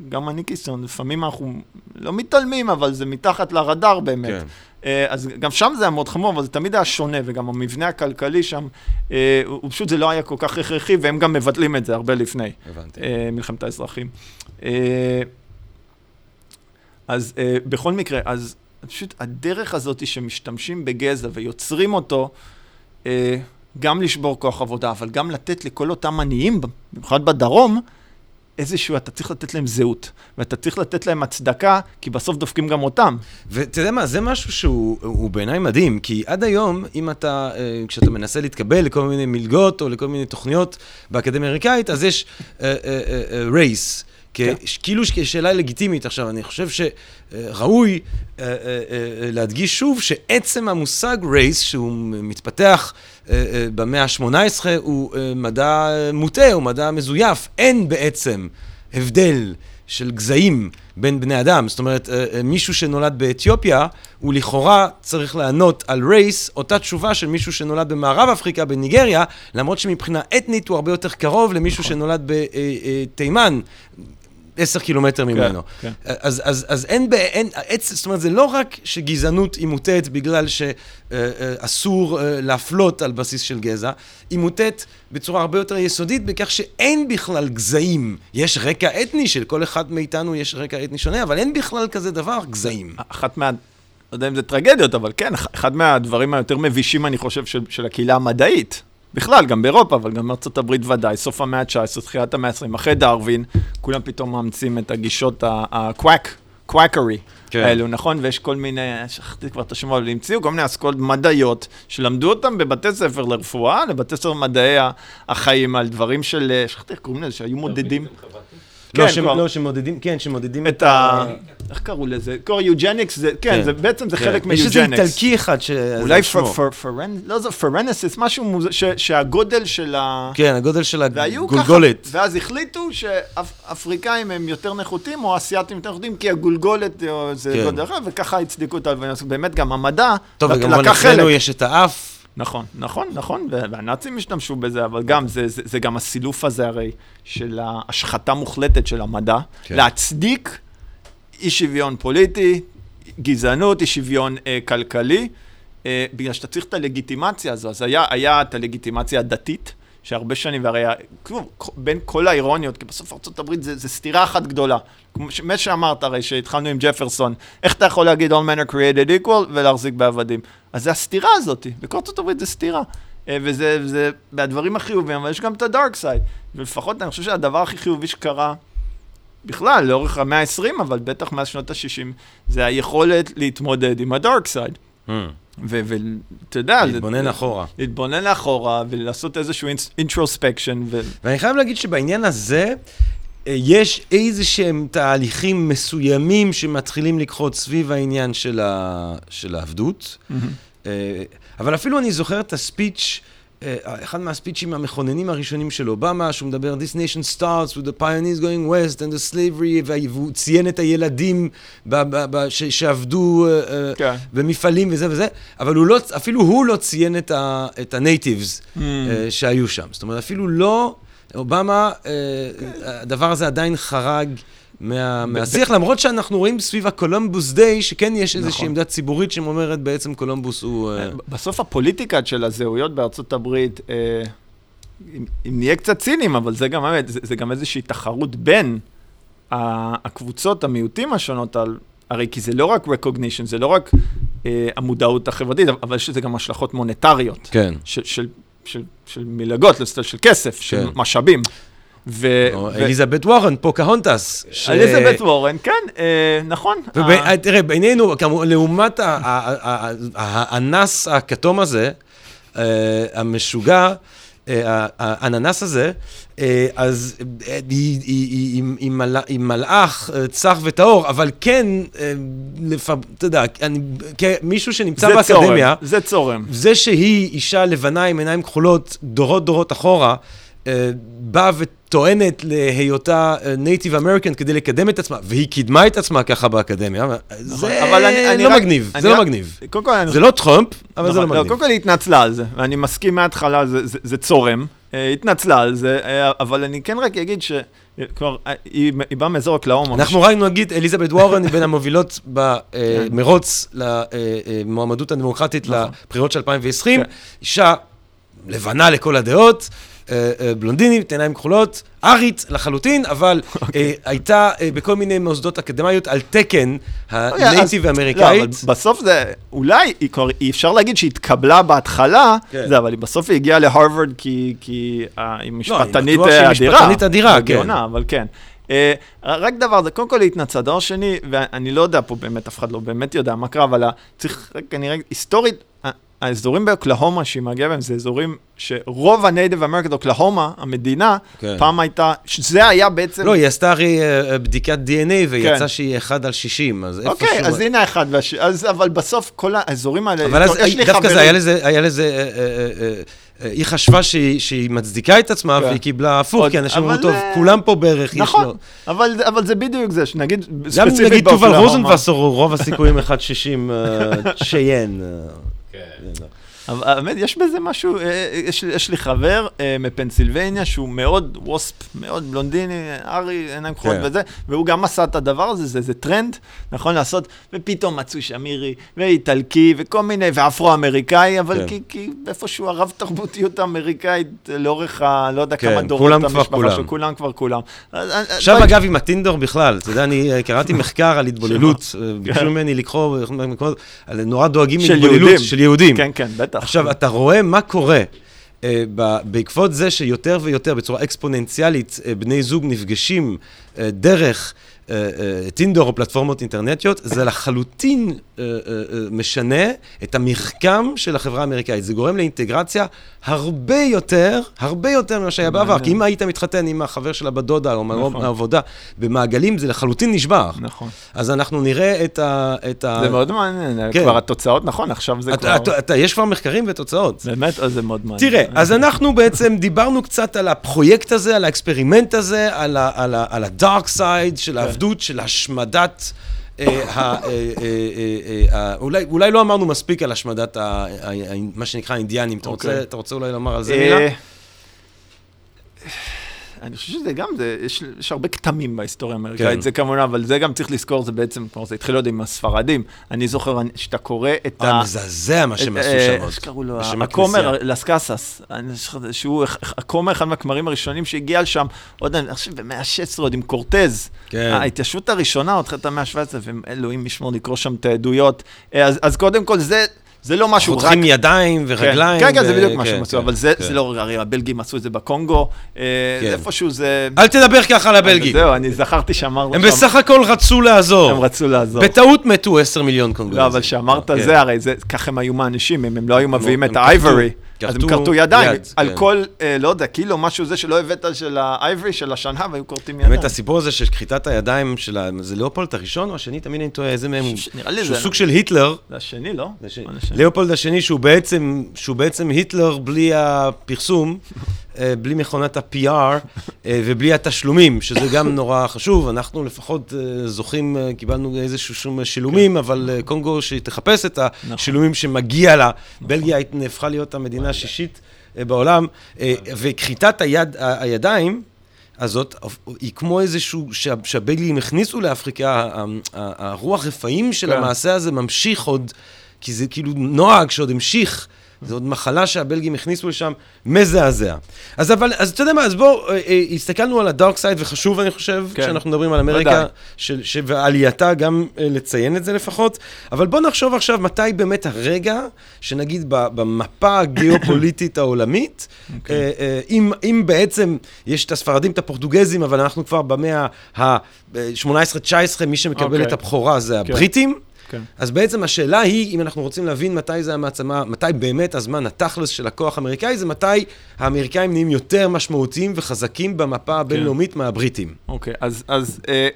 גם אני קיסון, לפעמים אנחנו לא מתעלמים, אבל זה מתחת לרדאר באמת. כן. אה, אז גם שם זה היה מאוד חמור, אבל זה תמיד היה שונה, וגם המבנה הכלכלי שם, אה, הוא פשוט, זה לא היה כל כך הכרחי, והם גם מבטלים את זה הרבה לפני, הבנתי. אה, מלחמת האזרחים. אז בכל מקרה, אז פשוט הדרך הזאת שמשתמשים בגזע ויוצרים אותו, גם לשבור כוח עבודה, אבל גם לתת לכל אותם עניים, במיוחד בדרום, איזשהו, אתה צריך לתת להם זהות, ואתה צריך לתת להם הצדקה, כי בסוף דופקים גם אותם. ואתה יודע מה, זה משהו שהוא הוא בעיניי מדהים, כי עד היום, אם אתה, אה, כשאתה מנסה להתקבל לכל מיני מלגות או לכל מיני תוכניות באקדמיה האמריקאית, אז יש רייס. כן. כאילו שאלה לגיטימית. עכשיו, אני חושב שראוי אה, אה, אה, להדגיש שוב שעצם המושג רייס, שהוא מתפתח אה, אה, במאה ה-18, הוא מדע מוטה, הוא מדע מזויף. אין בעצם הבדל של גזעים בין בני אדם. זאת אומרת, מישהו שנולד באתיופיה, הוא לכאורה צריך לענות על רייס, אותה תשובה של מישהו שנולד במערב אפריקה, בניגריה, למרות שמבחינה אתנית הוא הרבה יותר קרוב למישהו שנולד בתימן. עשר קילומטר ממנו. כן. אז, אז, אז אין, ב- אין, עצ- זאת אומרת, זה לא רק שגזענות היא מוטית בגלל שאסור להפלות על בסיס של גזע, היא מוטית בצורה הרבה יותר יסודית בכך שאין בכלל גזעים. יש רקע אתני, של כל אחד מאיתנו יש רקע אתני שונה, אבל אין בכלל כזה דבר, גזעים. אחת מה... לא יודע אם זה טרגדיות, אבל כן, אח- אחד מהדברים היותר מבישים, אני חושב, של, של הקהילה המדעית. בכלל, גם באירופה, אבל גם בארצות הברית ודאי, סוף המאה ה-19, תחילת המאה ה-20, אחרי דרווין, כולם פתאום מאמצים את הגישות ה-quack, quackery כן. האלו, נכון? ויש כל מיני, שכחתי כבר את השמות, אבל המציאו כל מיני אסכולות מדעיות, שלמדו אותם בבתי ספר לרפואה, לבתי ספר מדעי החיים, על דברים של, שכחתי איך קוראים לזה, שהיו מודדים. לא, כן, שמ- כבר. לא, שמודדים, כן, שמודדים את ה... איך קראו לזה? קורא יוג'ניקס, זה, כן, כן. זה בעצם זה כן. חלק יש איזה מיוג'ניקס. איטלקי אחד ש... אולי זה שמו. פרנ... לא זה פרנסיס, משהו מוז... ש... שהגודל של ה... כן, הגודל של והיו ככה, הגולגולת. ואז החליטו שאפריקאים הם יותר נחותים, או אסיאתים יותר נחותים, כי הגולגולת זה כן. גודל אחר, וככה הצדיקו את הלבנוס. באמת, גם המדע טוב, לק- וגם לקח חלק. אצלנו יש את האף. נכון, נכון, נכון, והנאצים השתמשו בזה, אבל גם, זה, זה, זה גם הסילוף הזה הרי, של ההשחתה מוחלטת של המדע, כן. להצדיק אי שוויון פוליטי, גזענות, אי שוויון אה, כלכלי, אה, בגלל שאתה צריך את הלגיטימציה הזו. אז היה, היה את הלגיטימציה הדתית, שהרבה שנים, והרי כלום, בין כל האירוניות, כי בסוף ארה"ב זה, זה סתירה אחת גדולה. כמו שאמרת הרי, שהתחלנו עם ג'פרסון, איך אתה יכול להגיד All men are created equal ולהחזיק בעבדים? אז זה הסתירה הזאת, בכל הברית זה סתירה. אה, וזה, זה מהדברים החיוביים, אבל יש גם את הדארק סייד. ולפחות אני חושב שהדבר הכי חיובי שקרה בכלל, לאורך המאה ה-20, אבל בטח מאז שנות ה-60, זה היכולת להתמודד עם ה dark side. ואתה יודע, זה- להתבונן אחורה. להתבונן לאחורה ולעשות איזשהו introspection. ו... ואני חייב להגיד שבעניין הזה, אה, יש איזה שהם תהליכים מסוימים שמתחילים לקחות סביב העניין של, ה... של העבדות. אה, אבל אפילו אני זוכר את ה speech, אחד מה speech ים המכוננים הראשונים של אובמה, שהוא מדבר, This nation starts with the pioneers going west and the slavery, וה- והוא ציין את הילדים ב- ב- ב- ש- שעבדו אה, אה, כן. במפעלים וזה וזה, אבל הוא לא, אפילו הוא לא ציין את, ה, את ה natives Mm. אה, שהיו שם. זאת אומרת, אפילו לא, אובמה, אה, הדבר הזה עדיין חרג. מה, מהשיח, למרות שאנחנו רואים סביב ה Columbus Day, שכן יש איזושהי נכון. עמדה ציבורית שאומרת בעצם קולומבוס הוא... אה, בסוף הפוליטיקה של הזהויות בארצות הברית, אה, אם, אם נהיה קצת ציניים, אבל זה גם, זה, זה גם איזושהי תחרות בין הקבוצות, המיעוטים השונות, על, הרי כי זה לא רק recognition, זה לא רק אה, המודעות החברתית, אבל יש לזה גם השלכות מוניטריות. כן. של, של, של, של מלגות, של, של כסף, של כן. משאבים. ו... אליזבת וורן, פוקהונטס. ש- אליזבת וורן, כן, אה, נכון. אה, תראה, בינינו, לעומת האנס הכתום הזה, אה, המשוגע, האננס הזה, אז היא- היא- היא היא- היא מלא- היא מלאך צח וטהור, אבל כן, אתה יודע, כמישהו שנמצא באקדמיה, זה צורם. זה שהיא אישה לבנה עם עיניים כחולות דורות דורות אחורה, באה וטוענת להיותה Native American כדי לקדם את עצמה, והיא קידמה את עצמה ככה באקדמיה, זה נכון, אני- אני לא רק- מגניב, זה לא רק- מגניב. זה לא טראמפ, אבל זה לא נכון, מגניב. קודם כל היא התנצלה על זה, ואני מסכים מההתחלה, זה, זה, זה צורם. אה, התנצלה על זה, אה, אבל אני כן רק אגיד ש... כלומר, אה, היא, היא באה מאזור אוקלאומה. אנחנו ראינו, נגיד, אליזבת וורן היא בין המובילות כן. במרוץ למועמדות הדמוקרטית נכון. לבחירות של 2020. כן. אישה לבנה לכל הדעות, אה, אה, בלונדינית, עיניים כחולות, ארית לחלוטין, אבל [LAUGHS] אוקיי. אה, הייתה אה, בכל מיני מוסדות אקדמיות על תקן אוקיי, הנייטיב האמריקאית. לא, אבל בסוף זה, אולי, היא אי אפשר להגיד שהיא התקבלה בהתחלה, כן. זה, אבל היא בסוף היא הגיעה להרווארד כי, כי אה, היא משפטנית בטוח שהיא אה, אדירה. משפטנית אדירה, לא כן. אבל כן. אה, רק דבר, זה קודם כל היא התנצלה. דבר שני, ואני לא יודע פה באמת, אף אחד לא באמת יודע מה קרה, אבל צריך, כנראה, היסטורית, האזורים באוקלהומה שהיא מגיעה בהם, זה אזורים שרוב הנייטיב אמריקת אוקלהומה, המדינה, כן. פעם הייתה, זה היה בעצם... לא, היא עשתה הרי אה, בדיקת DNA ויצא כן. שהיא 1 על 60, אז איפשהו... אוקיי, אז הנה אחד, והש... אז, אבל בסוף כל האזורים האלה, אבל אז יש לי דווקא חברים- זה היה לזה, היה לזה, אה, אה, אה, אה, היא חשבה שהיא, שהיא מצדיקה את עצמה, כן. והיא קיבלה הפוך, כי אנשים אמרו, טוב, אה, כולם פה בערך, יש נכון, לו... אבל, אבל זה בדיוק זה, שנגיד, גם ספציפית נגיד תובל באוקלהומה- רוזנבסר, הוא רוב הסיכויים 1.60 אה, שיין. אה, אבל האמת, יש בזה משהו, אה, יש, לי- יש לי חבר אה, מפנסילבניה שהוא מאוד ווספ, מאוד בלונדיני, ארי, עיניים כחולות כן. וזה, והוא גם עשה את הדבר הזה, זה, זה טרנד, נכון לעשות, ופתאום מצאו שמירי, ואיטלקי, וכל מיני, ואפרו-אמריקאי, אבל כן. כי, כי איפשהו הרב תרבותיות האמריקאית אה, לאורך ה... לא יודע כן, כמה דורות המשפחה. שלו, כולם כבר כולם. עכשיו בואי- אגב עם הטינדר בכלל, אתה יודע, אני אה, קראתי [LAUGHS] מחקר על התבוללות, אה, ביקשו ממני לקרוא, אה, נורא דואגים מהתבוללות יהודים. של יהודים. כן, כן, בטח. עכשיו, אתה רואה מה קורה ב- בעקבות זה שיותר ויותר, בצורה אקספוננציאלית, אה, בני זוג נפגשים אה, דרך טינדר או פלטפורמות אינטרנטיות, זה לחלוטין אה, אה, אה, משנה את המרקם של החברה האמריקאית. זה גורם לאינטגרציה הרבה יותר, הרבה יותר ממה שהיה בעבר. כי אם היית מתחתן עם החבר של הבת דודה או נכון. מהעבודה במעגלים, זה לחלוטין נשבר. נכון. אז אנחנו נראה את ה... את ה... זה מאוד מעניין, כן. כבר התוצאות, נכון, עכשיו זה כבר... יש כבר מחקרים ותוצאות. באמת, אז זה מאוד מעניין. תראה, אז אנחנו בעצם דיברנו קצת על הפרויקט הזה, על ה experiment הזה, על ה- על ה- על side של השמדת... אה, אה, אה, אולי, לא אמרנו מספיק על השמדת מה שנקרא האינדיאנים. אתה, רוצה, אוקיי. אתה רוצה אולי לומר על זה מילה? אני חושב שזה גם, זה, יש, יש הרבה כתמים בהיסטוריה האמריקאית, כן. זה כמובן, אבל זה גם צריך לזכור, זה בעצם, כלומר, זה התחיל עוד עם הספרדים. אני זוכר שאתה קורא את אה, ה... מזעזע מה שהם את, עשו אה, שם. איך. שקראו לו? הכומר. אני זוכר שהוא, הכומר, אחד מהכמרים הראשונים שהגיע לשם, עוד, אני חושב, במאה ה-16, עוד עם קורטז. כן. ההתיישבות הראשונה, עוד תחילת המאה ה-17, ואלוהים ישמור לקרוא שם את העדויות. אה, אז, אז קודם כל, זה, זה לא משהו רק... חותכים ידיים ורגליים. כן, כן, זה בדיוק מה כן, שהם עשו, כן, אבל זה כן. זה לא, הרי הבלגים עשו את זה בקונגו, אה, כן. איפשהו זה... אל תדבר ככה על הבלגים. זהו, אני זכרתי שאמרת... הם שם- בסך הכל רצו לעזור. הם רצו לעזור. בטעות מתו 10 מיליון קונגולזים. לא, אבל שאמרת כן. זה, הרי זה, ככה הם היו מענישים, אם הם לא היו הם- מביאים את האייברי, אז הם כרתו ידיים, יד, על כן. כל, אה, לא יודע, קילו, משהו זה שלא הבאת של האייברי, של השנהב, היו כורתים ידיים. באמת, הסיפור הזה של כריתת הידיים של ה... זה ליאופולד הראשון או השני? תמיד אני טועה, איזה מהם הוא? נראה לי שהוא זה- סוג של היטלר. זה השני, לא? ליאופולד השני, שהוא בעצם, שהוא בעצם היטלר בלי הפרסום, בלי מכונת ה-PR אה, ובלי התשלומים, שזה גם נורא חשוב. אנחנו לפחות אה, זוכים, אה, קיבלנו איזשהו שום שילומים, אבל אה, קונגו שתחפש את השילומים שמגיע לה. בלגיה הית- הפכה להיות המדינה השישית אה, בעולם, אה, וכריתת היד, הידיים, הזאת, היא כמו איזשהו, שה- שהבייגלים הכניסו לאפריקה, הרוח רפאים של כן. המעשה הזה ממשיך עוד, כי זה כאילו נוהג שעוד המשיך. זו עוד מחלה שהבלגים הכניסו לשם, מזעזע. אז אבל, אז אתה יודע מה, אז בואו, אה, אה, הסתכלנו על הדארק סייד, וחשוב, אני חושב, כן. כשאנחנו מדברים על אמריקה. של, ש, ועלייתה, גם אה, לציין את זה לפחות. אבל בואו נחשוב עכשיו מתי באמת הרגע, שנגיד במפה הגיאופוליטית [COUGHS] העולמית, אוקיי. אה, אה, אם, אם בעצם יש את הספרדים, את הפורטוגזים, אבל אנחנו כבר במאה ה-18-19, מי שמקבל אוקיי. את הבכורה זה כן. הבריטים. כן. אז בעצם השאלה היא, אם אנחנו רוצים להבין מתי זה המעצמה, מתי באמת הזמן התכלס של הכוח האמריקאי, זה מתי האמריקאים נהיים יותר משמעותיים וחזקים במפה כן. הבינלאומית מהבריטים. אוקיי, אז, אז אה,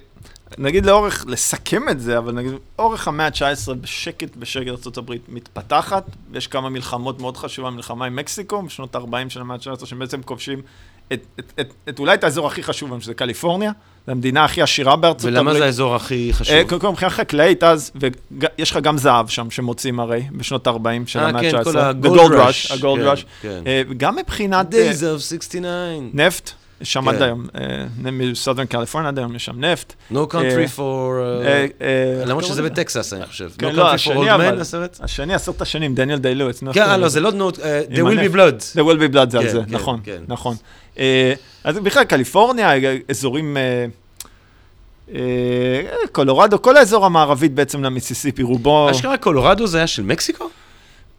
נגיד לאורך, לסכם את זה, אבל נגיד, אורך המאה ה-19 בשקט בשקט ארה"ב מתפתחת, ויש כמה מלחמות מאוד חשובה, מלחמה עם מקסיקו בשנות ה-40 של המאה ה-19, שבעצם כובשים את, את, את, את אולי את האזור הכי חשוב, שזה קליפורניה, זו המדינה הכי עשירה בארצות הברית. ולמה זה האזור הכי חשוב? אה, קודם כל, מבחינה חקלאית אז, ויש לך גם זהב שם שמוצאים הרי, בשנות ה-40 של אה, המאה כן, ה-19. כל The הגולד Gold ראש. Rush, הגולד כן, ראש. כן. אה, גם מבחינת אה, Days of 69. נפט, שם כן. עד היום, אה, מסודרן קליפורניה עד היום יש שם נפט. No country for... אה, אה, למרות שזה? בטקסס, אני חושב. כן, No לא, country for old men, הסרט? השני, עשרת השנים, דניאל דיי לואיץ. נו, איך כן, לא? זה לא There will be blood. The will be blood זה על כן, זה, כן, נכון, כן. נכון. אה, אז בכלל, קליפורניה, אזורים... אה, אה, קולורדו, כל האזור המערבית בעצם למיסיסיפי, רובו... אשכרה קולורדו זה היה של מקסיקו?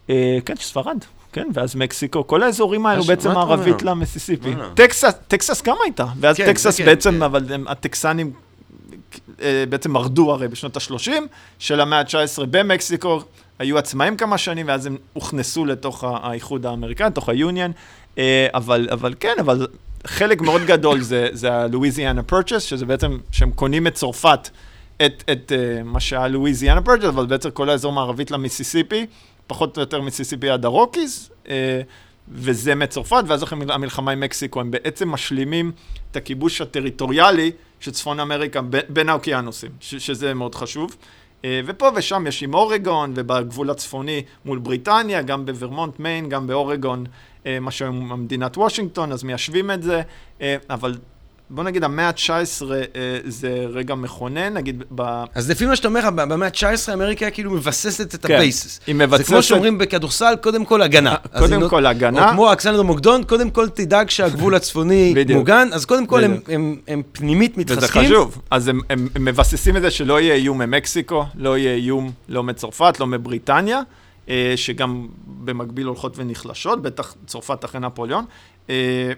אה, כן, של ספרד, כן, ואז מקסיקו, כל האזורים האלו בעצם מערבית? למיסיסיפי. טקסס, טקסס גם הייתה, ואז כן, טקסס זה כן, בעצם, כן. אבל הטקסנים אה, בעצם מרדו הרי בשנות ה-30 של המאה ה-19 במקסיקו, היו עצמאים כמה שנים, ואז הם הוכנסו לתוך האיחוד האמריקאי, לתוך ה-Union, אה, אבל, אבל כן, אבל חלק מאוד גדול זה, זה ה-Louisiana Purchase, שזה בעצם, שהם קונים את צרפת, את, את אה, מה שהיה Louisiana Purchase, אבל בעצם כל האזור מערבית למיסיסיפי, פחות או יותר מיסיסיפי עד ה Rockies, אה, וזה מצרפת, ואז אחרי המל- המלחמה עם מקסיקו, הם בעצם משלימים את הכיבוש הטריטוריאלי של צפון אמריקה בין האוקיינוסים, שזה מאוד חשוב. אה, ופה ושם יש עם אורגון, ובגבול הצפוני מול בריטניה, גם בוורמונט, מיין, גם באורגון, מה שהיום המדינת וושינגטון, אז מיישבים את זה, אה, אבל בוא נגיד המאה ה-19 אה, זה רגע מכונן, נגיד ב... אז לפי מה שאתה אומר, במאה ה-19 אמריקה כאילו מבססת את כן, ה basis. היא זה מבססת... כמו שאומרים בכדורסל, קודם כל הגנה. קודם לא- כל הגנה. או כמו אלכסנדר מוקדון, קודם כל תדאג שהגבול [LAUGHS] הצפוני. מוגן, אז קודם כל הם-. הם הם פנימית וזה מתחזקים. חשוב. אז הם, הם, מבססים את זה שלא יהיה איום ממקסיקו, לא יהיה איום לא מצרפת, לא מבריטניה, אה, שגם במקביל הולכות ונחלשות, בטח צרפת אחרי נפוליאון. אה,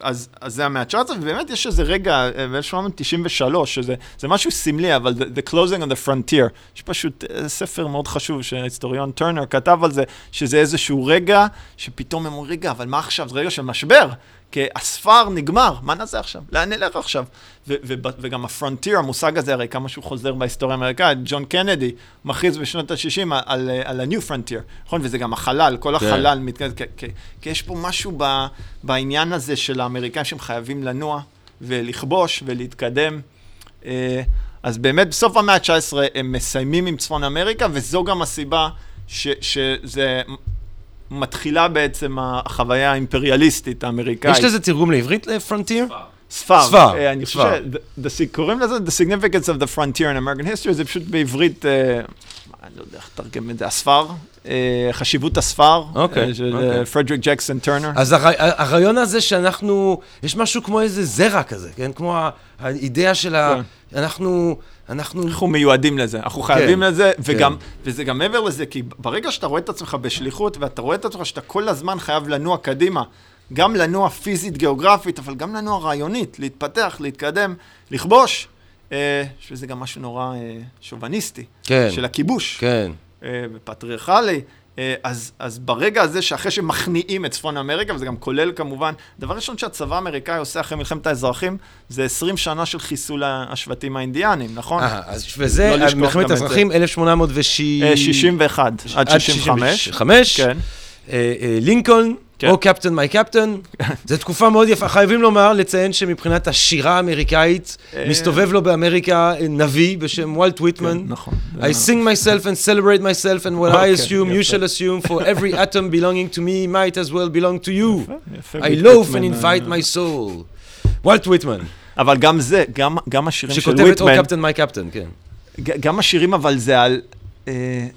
אז, אז זה המאה ה-19, ובאמת יש איזה רגע, אה, ב-1893, שזה זה משהו סמלי, אבל the, the closing of the frontier, יש פשוט אה, ספר מאוד חשוב שההיסטוריון טרנר כתב על זה, שזה איזשהו רגע שפתאום הם אומרים, רגע, אבל מה עכשיו? זה רגע של משבר. כי הספר נגמר, מה נעשה עכשיו? לאן נלך עכשיו? ו- ו- וגם הפרונטיר, המושג הזה, הרי כמה שהוא חוזר בהיסטוריה האמריקאית, ג'ון קנדי מכריז בשנות ה-60 על, על ה-new frontier, נכון? וזה גם החלל, כל כן. החלל כי, כי, כי יש פה משהו ב, בעניין הזה של האמריקאים שהם חייבים לנוע ולכבוש ולהתקדם. אה, אז באמת בסוף המאה ה-19 הם מסיימים עם צפון אמריקה, וזו גם הסיבה ש, שזה מתחילה בעצם החוויה האימפריאליסטית האמרייקאית. יש לזה תרגום לעברית לפרונטיר? ספר. ספר, אה, אני חושב ספר. ש... קוראים לזה The Significance of the Frontier in American History, זה פשוט בעברית, אה, אני לא יודע איך לתרגם את זה, הספר, אה, חשיבות הספר, אוקיי, אה, של אוקיי. פרדריק ג'קסון טרנר. אז הר- הרעיון הזה שאנחנו, יש משהו כמו איזה זרע כזה, כן? כמו האידאה של ה... אנחנו, אנחנו... אנחנו מיועדים לזה, אנחנו חייבים כן, לזה, וגם, כן. וזה גם מעבר לזה, כי ברגע שאתה רואה את עצמך בשליחות, ואתה רואה את עצמך שאתה כל הזמן חייב לנוע קדימה, גם לנוע פיזית, גיאוגרפית, אבל גם לנוע רעיונית, להתפתח, להתקדם, לכבוש, אה, יש בזה גם משהו נורא אה, שוביניסטי, כן, של הכיבוש, כן. אה, ופטריארכלי. אה, אז, אז ברגע הזה שאחרי שמכניעים את צפון אמריקה, וזה גם כולל כמובן, דבר ראשון שהצבא האמריקאי עושה אחרי מלחמת האזרחים, זה 20 שנה של חיסול השבטים האינדיאנים, נכון? אה, אז וזה, לא מלחמת האזרחים, 1860... אה, 61 עד 65. 65. כן. אה, אה, לינקולן, כן. או קפטן מי קפטן. [LAUGHS] זו תקופה מאוד יפה. חייבים לומר, לציין שמבחינת השירה האמריקאית, אה, מסתובב לו באמריקה נביא בשם וולט ויטמן. כן, נכון. I sing myself and celebrate myself, and what I אוקיי, assume, you shall assume, for every [LAUGHS] atom belonging to me might as well belong to you. I loaf and ויטמן, invite my soul. וולט ויטמן, אבל גם זה, גם, גם השירים של שכותב את או ויטמן, קפטן מי קפטן, כן. גם השירים אבל זה על,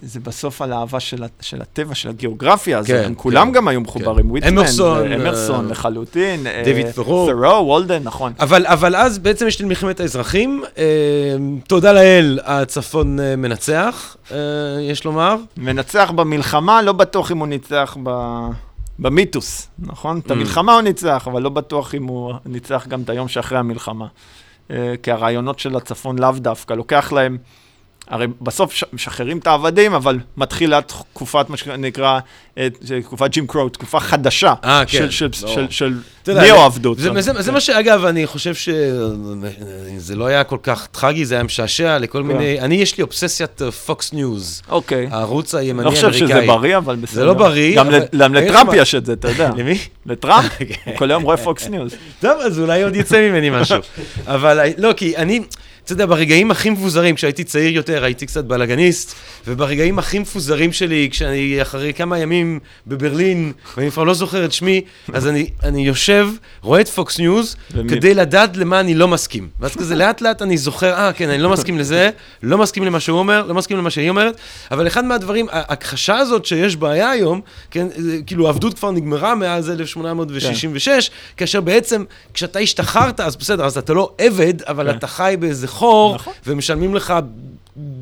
זה בסוף על אהבה של, של הטבע, של הגיאוגרפיה, אז כן, הם כולם כן, גם היו מחוברים, כן. ויטמן, אמרסון, אמרסון אה, לחלוטין, אה, דיוויד ת'רו. ת'רו, וולדן, נכון. אבל, אבל אז בעצם יש לי מלחמת האזרחים. אה, תודה לאל, הצפון אה, מנצח, אה, יש לומר. מנצח במלחמה, לא בטוח אם הוא ניצח ב... במיתוס, נכון? את Mm. המלחמה הוא ניצח, אבל לא בטוח אם הוא ניצח גם את היום שאחרי המלחמה. אה, כי הרעיונות של הצפון לאו דווקא, לוקח להם הרי בסוף משחררים את העבדים, אבל מתחילה תקופת, מה שנקרא, אה, תקופת ג'ים קרואו, תקופה חדשה. אה, כן, של, יודע, ניאו-עבדות. זה, זה, זה מה שאגב, אני חושב שזה לא היה כל כך טרגי, זה היה משעשע לכל כן. מיני... אני, יש לי אובססיית פוקס ניוז, אוקיי. הערוץ הימני האמריקאי. חושב שזה בריא, אבל בסדר. זה לא בריא, גם, לטראמפ יש את זה, אתה יודע. למי? לטראמפ? [LAUGHS] הוא כל היום רואה פוקס ניוז. טוב, אז אולי עוד יצא ממני משהו. [LAUGHS] אבל לא, כי אני, אתה יודע, ברגעים הכי מפוזרים, כשהייתי צעיר יותר, הייתי קצת בלאגניסט, וברגעים הכי מפוזרים שלי, כשאני אחרי כמה ימים בברלין, ואני כבר לא זוכר את שמי, אז אני, אני יושב, רואה את פוקס ניוז? כדי לדעת למה אני לא מסכים. ואז כזה לאט לאט אני זוכר, אה, כן, אני לא מסכים לזה, לא מסכים למה שהוא אומר, לא מסכים למה שהיא אומרת, אבל אחד מהדברים, ההכחשה הזאת שיש בעיה היום, כן, כאילו העבדות כבר נגמרה מאז 1866, כאשר בעצם, כשאתה השתחררת, אז בסדר, אז אתה לא עבד, אבל כן. אתה חי באיזה חור, נכון. ומשלמים לך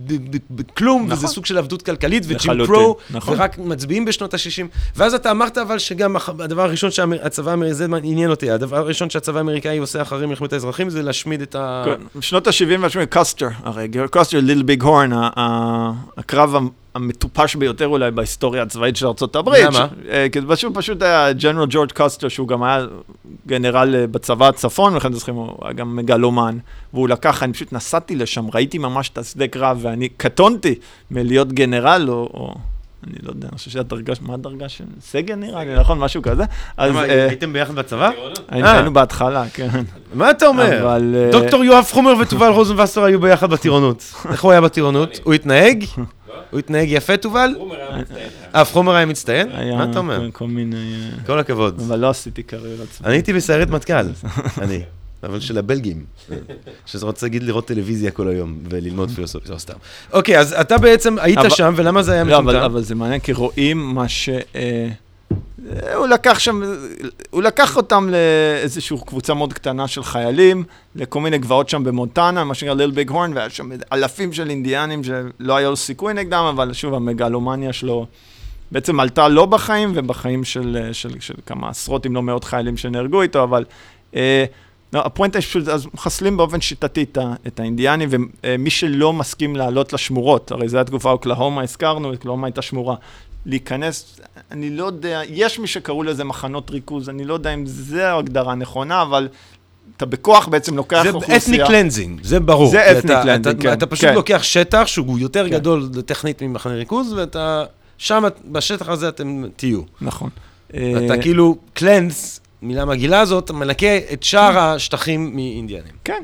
ב- בכלום, וזה נכון. סוג של עבדות כלכלית, וג'ים קרו, נכון. ורק מצביעים בשנות ה-60. ואז אתה אמרת אבל שגם הדבר הראשון שהצבא האמריקאי, זה עניין אותי, הדבר הראשון שהצבא האמריקאי עושה אחרי מלחמת האזרחים זה להשמיד את ה... כן, בשנות ה-70 וה-80, קוסטר, הרי קוסטר, ליל ביג הורן, הקרב המטופש ביותר אולי בהיסטוריה הצבאית של ארה"ב. למה? כי זה פשוט, פשוט היה ג'נרל ג'ורג' קוסטר, שהוא גם היה גנרל אה, בצבא הצפון, ולכן זה צריכים, הוא היה גם מגלומן, והוא לקח, אני פשוט נסעתי לשם, ראיתי ממש את השדה קרב, ואני קטונתי מלהיות גנרל, או... או אני לא יודע, אני חושב שהדרגה, מה הדרגה של סגן נראה לי, נכון? משהו כזה. אז אה, הייתם ביחד בצבא? היינו אה. בהתחלה, כן. מה אתה אומר? אבל... אה, דוקטור יואב חומר ותובל רוזנבסר היו ביחד בטירונות. [LAUGHS] איך הוא היה בטירונות? הוא התנהג? הוא התנהג יפה, תובל? אה, חומר היה מצטיין? היה מה אתה אומר? כל- כל מיני... אה, כל הכבוד. אבל לא עשיתי קריירה צבאית. אני הייתי בסיירת מטכ"ל, [LAUGHS] אני, אבל של הבלגים, שזה רוצה להגיד לראות טלוויזיה כל היום וללמוד פילוסופיה, לא סתם. אוקיי, אז אתה בעצם היית שם, ולמה זה היה לא, אבל, מטומטם? אבל זה מעניין, כי רואים מה ש... הוא לקח שם, הוא לקח אותם לאיזושהי קבוצה מאוד קטנה של חיילים, לכל מיני גבעות שם במונטנה, מה שנקרא ליל ביג הורן, והיה שם אלפים של אינדיאנים שלא היה לו סיכוי נגדם, אבל שוב, המגלומניה שלו בעצם עלתה לא בחיים, ובחיים של, אה, של, של כמה עשרות, אם לא מאות חיילים שנהרגו איתו, אבל... אה, לא, הפואנטה היא שפשוט, אז מחסלים באופן שיטתי את, את האינדיאנים, ומי שלא מסכים לעלות לשמורות, הרי זו התקופה, אוקלהומה הזכרנו, אוקלהומה הייתה שמורה. להיכנס, אני לא יודע, יש מי שקראו לזה מחנות ריכוז, אני לא יודע אם זה ההגדרה הנכונה, אבל אתה בכוח בעצם לוקח זה אוכלוסייה. ethnic cleansing, זה ברור. זה אתה- cleansing, אתה- כן, אתה פשוט כן. לוקח שטח שהוא יותר כן. גדול טכנית ממחנה ריכוז, ואתה, שם, בשטח הזה אתם תהיו. נכון. ואתה אה, כאילו, קלנס, מילה מגעילה הזאת, מנקה את שאר השטחים מאינדיאנים. כן,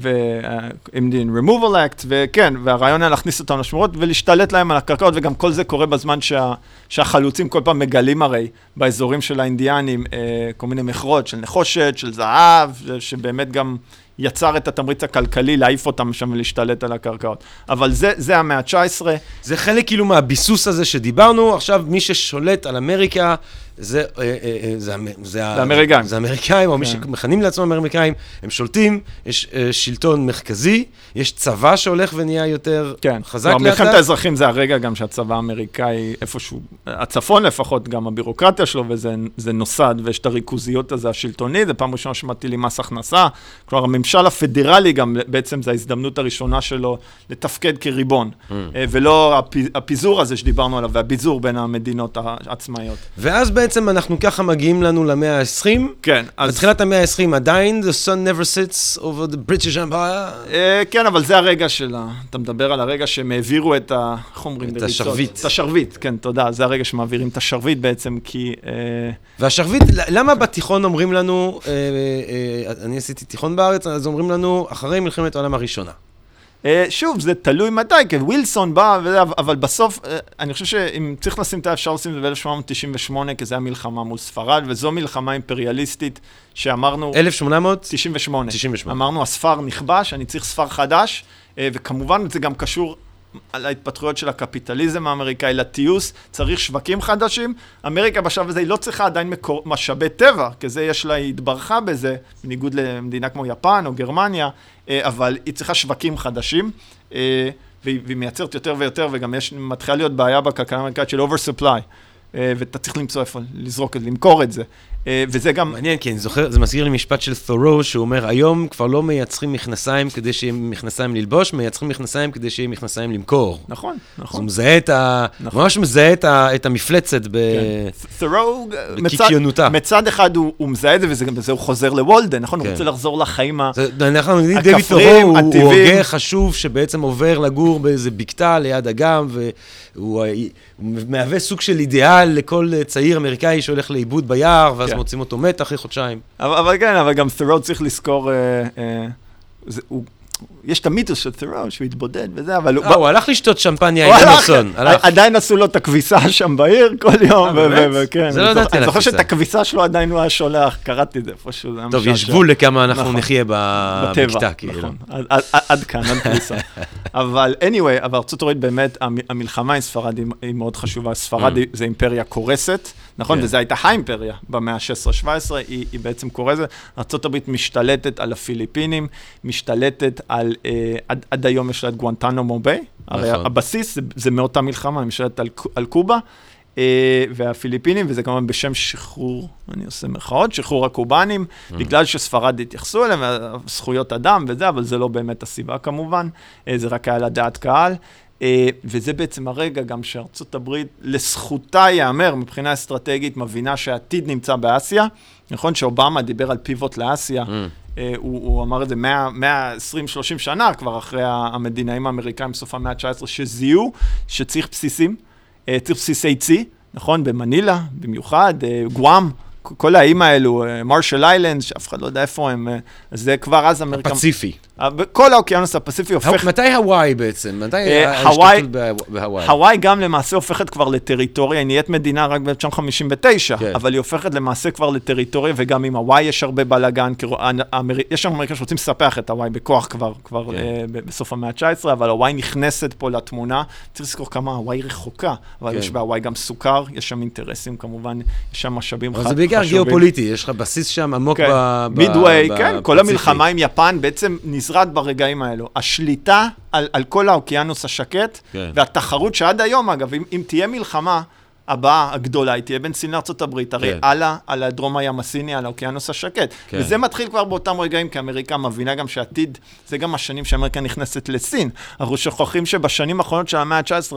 ו-Indian Removal Act, וכן, והרעיון היה להכניס אותם לשמורות ולהשתלט להם על הקרקעות, וגם כל זה קורה בזמן שה, שהחלוצים כל פעם מגלים הרי באזורים של האינדיאנים אה, כל מיני מכרות של נחושת, של זהב, שבאמת גם יצר את התמריץ הכלכלי להעיף אותם שם ולהשתלט על הקרקעות. אבל זה, זה המאה ה-19, זה חלק כאילו מהביסוס הזה שדיברנו, עכשיו מי ששולט על אמריקה זה, אה, אה, אה, זה, זה, זה האמריקאים. זה האמריקאים, או מי כן. שמכנים לעצמם אמריקאים, הם שולטים, יש אה, שלטון מרכזי, יש צבא שהולך ונהיה יותר כן, חזק כלומר, לאט מלחמת לאט. האזרחים זה הרגע גם שהצבא האמריקאי, איפשהו, הצפון לפחות, גם הבירוקרטיה שלו, וזה זה נוסד, ויש את הריכוזיות הזה השלטוני, זה פעם ראשונה שמטילים מס הכנסה. כלומר, הממשל הפדרלי גם, בעצם זו ההזדמנות הראשונה שלו לתפקד כריבון, Mm. אה, ולא הפי- הפיזור הזה שדיברנו עליו, והביזור בין המדינות העצמאיות. ואז בעצם אנחנו ככה מגיעים לנו למאה ה-20. כן, אז... בתחילת המאה ה-20 עדיין, the sun never sits over the British Empire. אה, כן, אבל זה הרגע של ה... אתה מדבר על הרגע שהם העבירו את ה... איך אומרים את? השרביט. את השרביט, כן, תודה. זה הרגע שמעבירים את השרביט בעצם, כי... אה, והשרביט, למה בתיכון אומרים לנו, אה, אה, אה, אני עשיתי תיכון בארץ, אז אומרים לנו, אחרי מלחמת העולם הראשונה. אה, שוב, זה תלוי מתי, כי ווילסון בא, אבל בסוף, אה, אני חושב שאם צריך לשים את ה... אפשר לשים את זה ב-1898, כי זה היה מלחמה מול ספרד, וזו מלחמה אימפריאליסטית שאמרנו... 1800? 98. 98. אמרנו, הספר נכבש, אני צריך ספר חדש, אה, וכמובן זה גם קשור על ההתפתחויות של הקפיטליזם האמריקאי לתיעוש, צריך שווקים חדשים. אמריקה בשלב הזה היא לא צריכה עדיין מקור, משאבי טבע, כי זה יש לה, היא התברכה בזה, בניגוד למדינה כמו יפן או גרמניה, אה, אבל היא צריכה שווקים חדשים. אה, והיא, מייצרת יותר ויותר, וגם יש, מתחילה להיות בעיה בכלכלה האמריקאית של oversupply. אה, ואתה צריך למצוא איפה לזרוק את למכור את זה. אה, וזה גם... מעניין, כי אני זוכר, זה מזכיר לי משפט של ת'ורו, שהוא אומר, היום כבר לא מייצרים מכנסיים כדי שיהיה מכנסיים ללבוש, מייצרים מכנסיים כדי שיהיה מכנסיים למכור. נכון, אז הוא נכון. מזהה את ה... נכון. ממש מזהה את ה- את המפלצת ב... ת'רו, בקיקיונותה. מצד אחד הוא הוא מזהה את זה, וזה גם בזה הוא חוזר לוולדן, נכון? הוא כן. רוצה לחזור לחיים ה... זה- אנחנו יודעים, דויד הכפריים, תורו הוא- הוא הטבעיים. הוגה חשוב שבעצם עובר לגור באיזה בקתה ליד אגם, והוא הוא מהווה סוג של אידיאל לכל צעיר אמריקאי שהולך לאיבוד ביער, ואז כן. מוצאים אותו מת אחרי חודשיים. אבל, אבל כן, אבל גם ת'רו צריך לזכור, אה, אה, יש את המיתוס של ת'רו, שהוא התבודד וזה, אבל הוא... אה, הוא הלך לשתות שמפניה עם אמרסון, הלך. עדיין עשו לו את הכביסה שם בעיר כל יום, באמת? וכן. זה לא ידעתי על אני זוכר הכביסה. שאת הכביסה שלו עדיין הוא היה שולח, קראתי את זה איפשהו, טוב, יש. גבול לכמה אנחנו נכון. נחיה בטבע, בקתה, כאילו. נכון, עד- כאן, עד כניסה. [LAUGHS] אבל anyway, אבל ארה"ב באמת, המ- המלחמה עם ספרד היא- מאוד חשובה. ספרד Mm. זה אימפריה קורסת, נכון? כן. וזו הייתה האימפריה במאה ה-16-17, היא היא בעצם קורסת. ארה"ב משתלטת על הפיליפינים, משתלטת על, אה, עד- עד היום יש לה את גואנטנמו ביי. הרי נכון. הבסיס זה- זה מאותה מלחמה, היא משתלטת על על קובה. אה, והפיליפינים, וזה כמובן בשם שחרור, אני עושה מירכאות, שחרור הקובנים, Mm. בגלל שספרד התייחסו אליהם, אה, זכויות אדם וזה, אבל זה לא באמת הסיבה כמובן, אה, זה רק היה לדעת קהל. אה, וזה בעצם הרגע גם שארצות הברית, לזכותה ייאמר, מבחינה אסטרטגית, מבינה שהעתיד נמצא באסיה. נכון שאובמה דיבר על פיבוט לאסיה, Mm. אה, הוא, הוא אמר את זה 120-30 שנה כבר אחרי המדינאים האמריקאים בסוף המאה ה-19, שזיהו שצריך בסיסים, אה, צריך בסיסי צי, נכון? במנילה במיוחד, גואם, כל האיים האלו, מרשל איילנד, שאף אחד לא יודע איפה הם, זה כבר אז אמריקה... פציפי. אה, כל האוקיינוס הפסיפי הופך... מתי הוואי בעצם? מתי אה, ההשתתפות הוואי- בה- בהוואי? הוואי גם למעשה הופכת כבר לטריטוריה, היא נהיית מדינה רק ב-1959, כן. אבל היא הופכת למעשה כבר לטריטוריה, וגם עם הוואי יש הרבה בלאגן, כי האמר- יש שם אמריקאים שרוצים לספח את הוואי בכוח כבר, כבר כן. אה, בסוף המאה ה-19, אבל הוואי נכנסת פה לתמונה, צריך לזכור כמה הוואי רחוקה, אבל כן. יש בהוואי גם סוכר, יש שם אינטרסים כמובן, יש שם משאבים אבל ח- זה בעיקר חשובים. גיאופוליטי, יש לך בסיס שם עמוק. ב... מידווי, כן, כל. המלחמה עם יפן בעצם נזרעת ברגעים האלו. השליטה על, על כל האוקיינוס השקט, כן. והתחרות שעד היום, אגב, אם, אם תהיה מלחמה הבאה, הגדולה, היא תהיה בין סין לארה"ב, הרי כן. על, ה- על הדרום הים הסיני, על האוקיינוס השקט. כן. וזה מתחיל כבר באותם רגעים, כי אמריקה מבינה גם שעתיד, זה גם השנים שאמריקה נכנסת לסין. אנחנו שוכחים שבשנים האחרונות של המאה ה-19,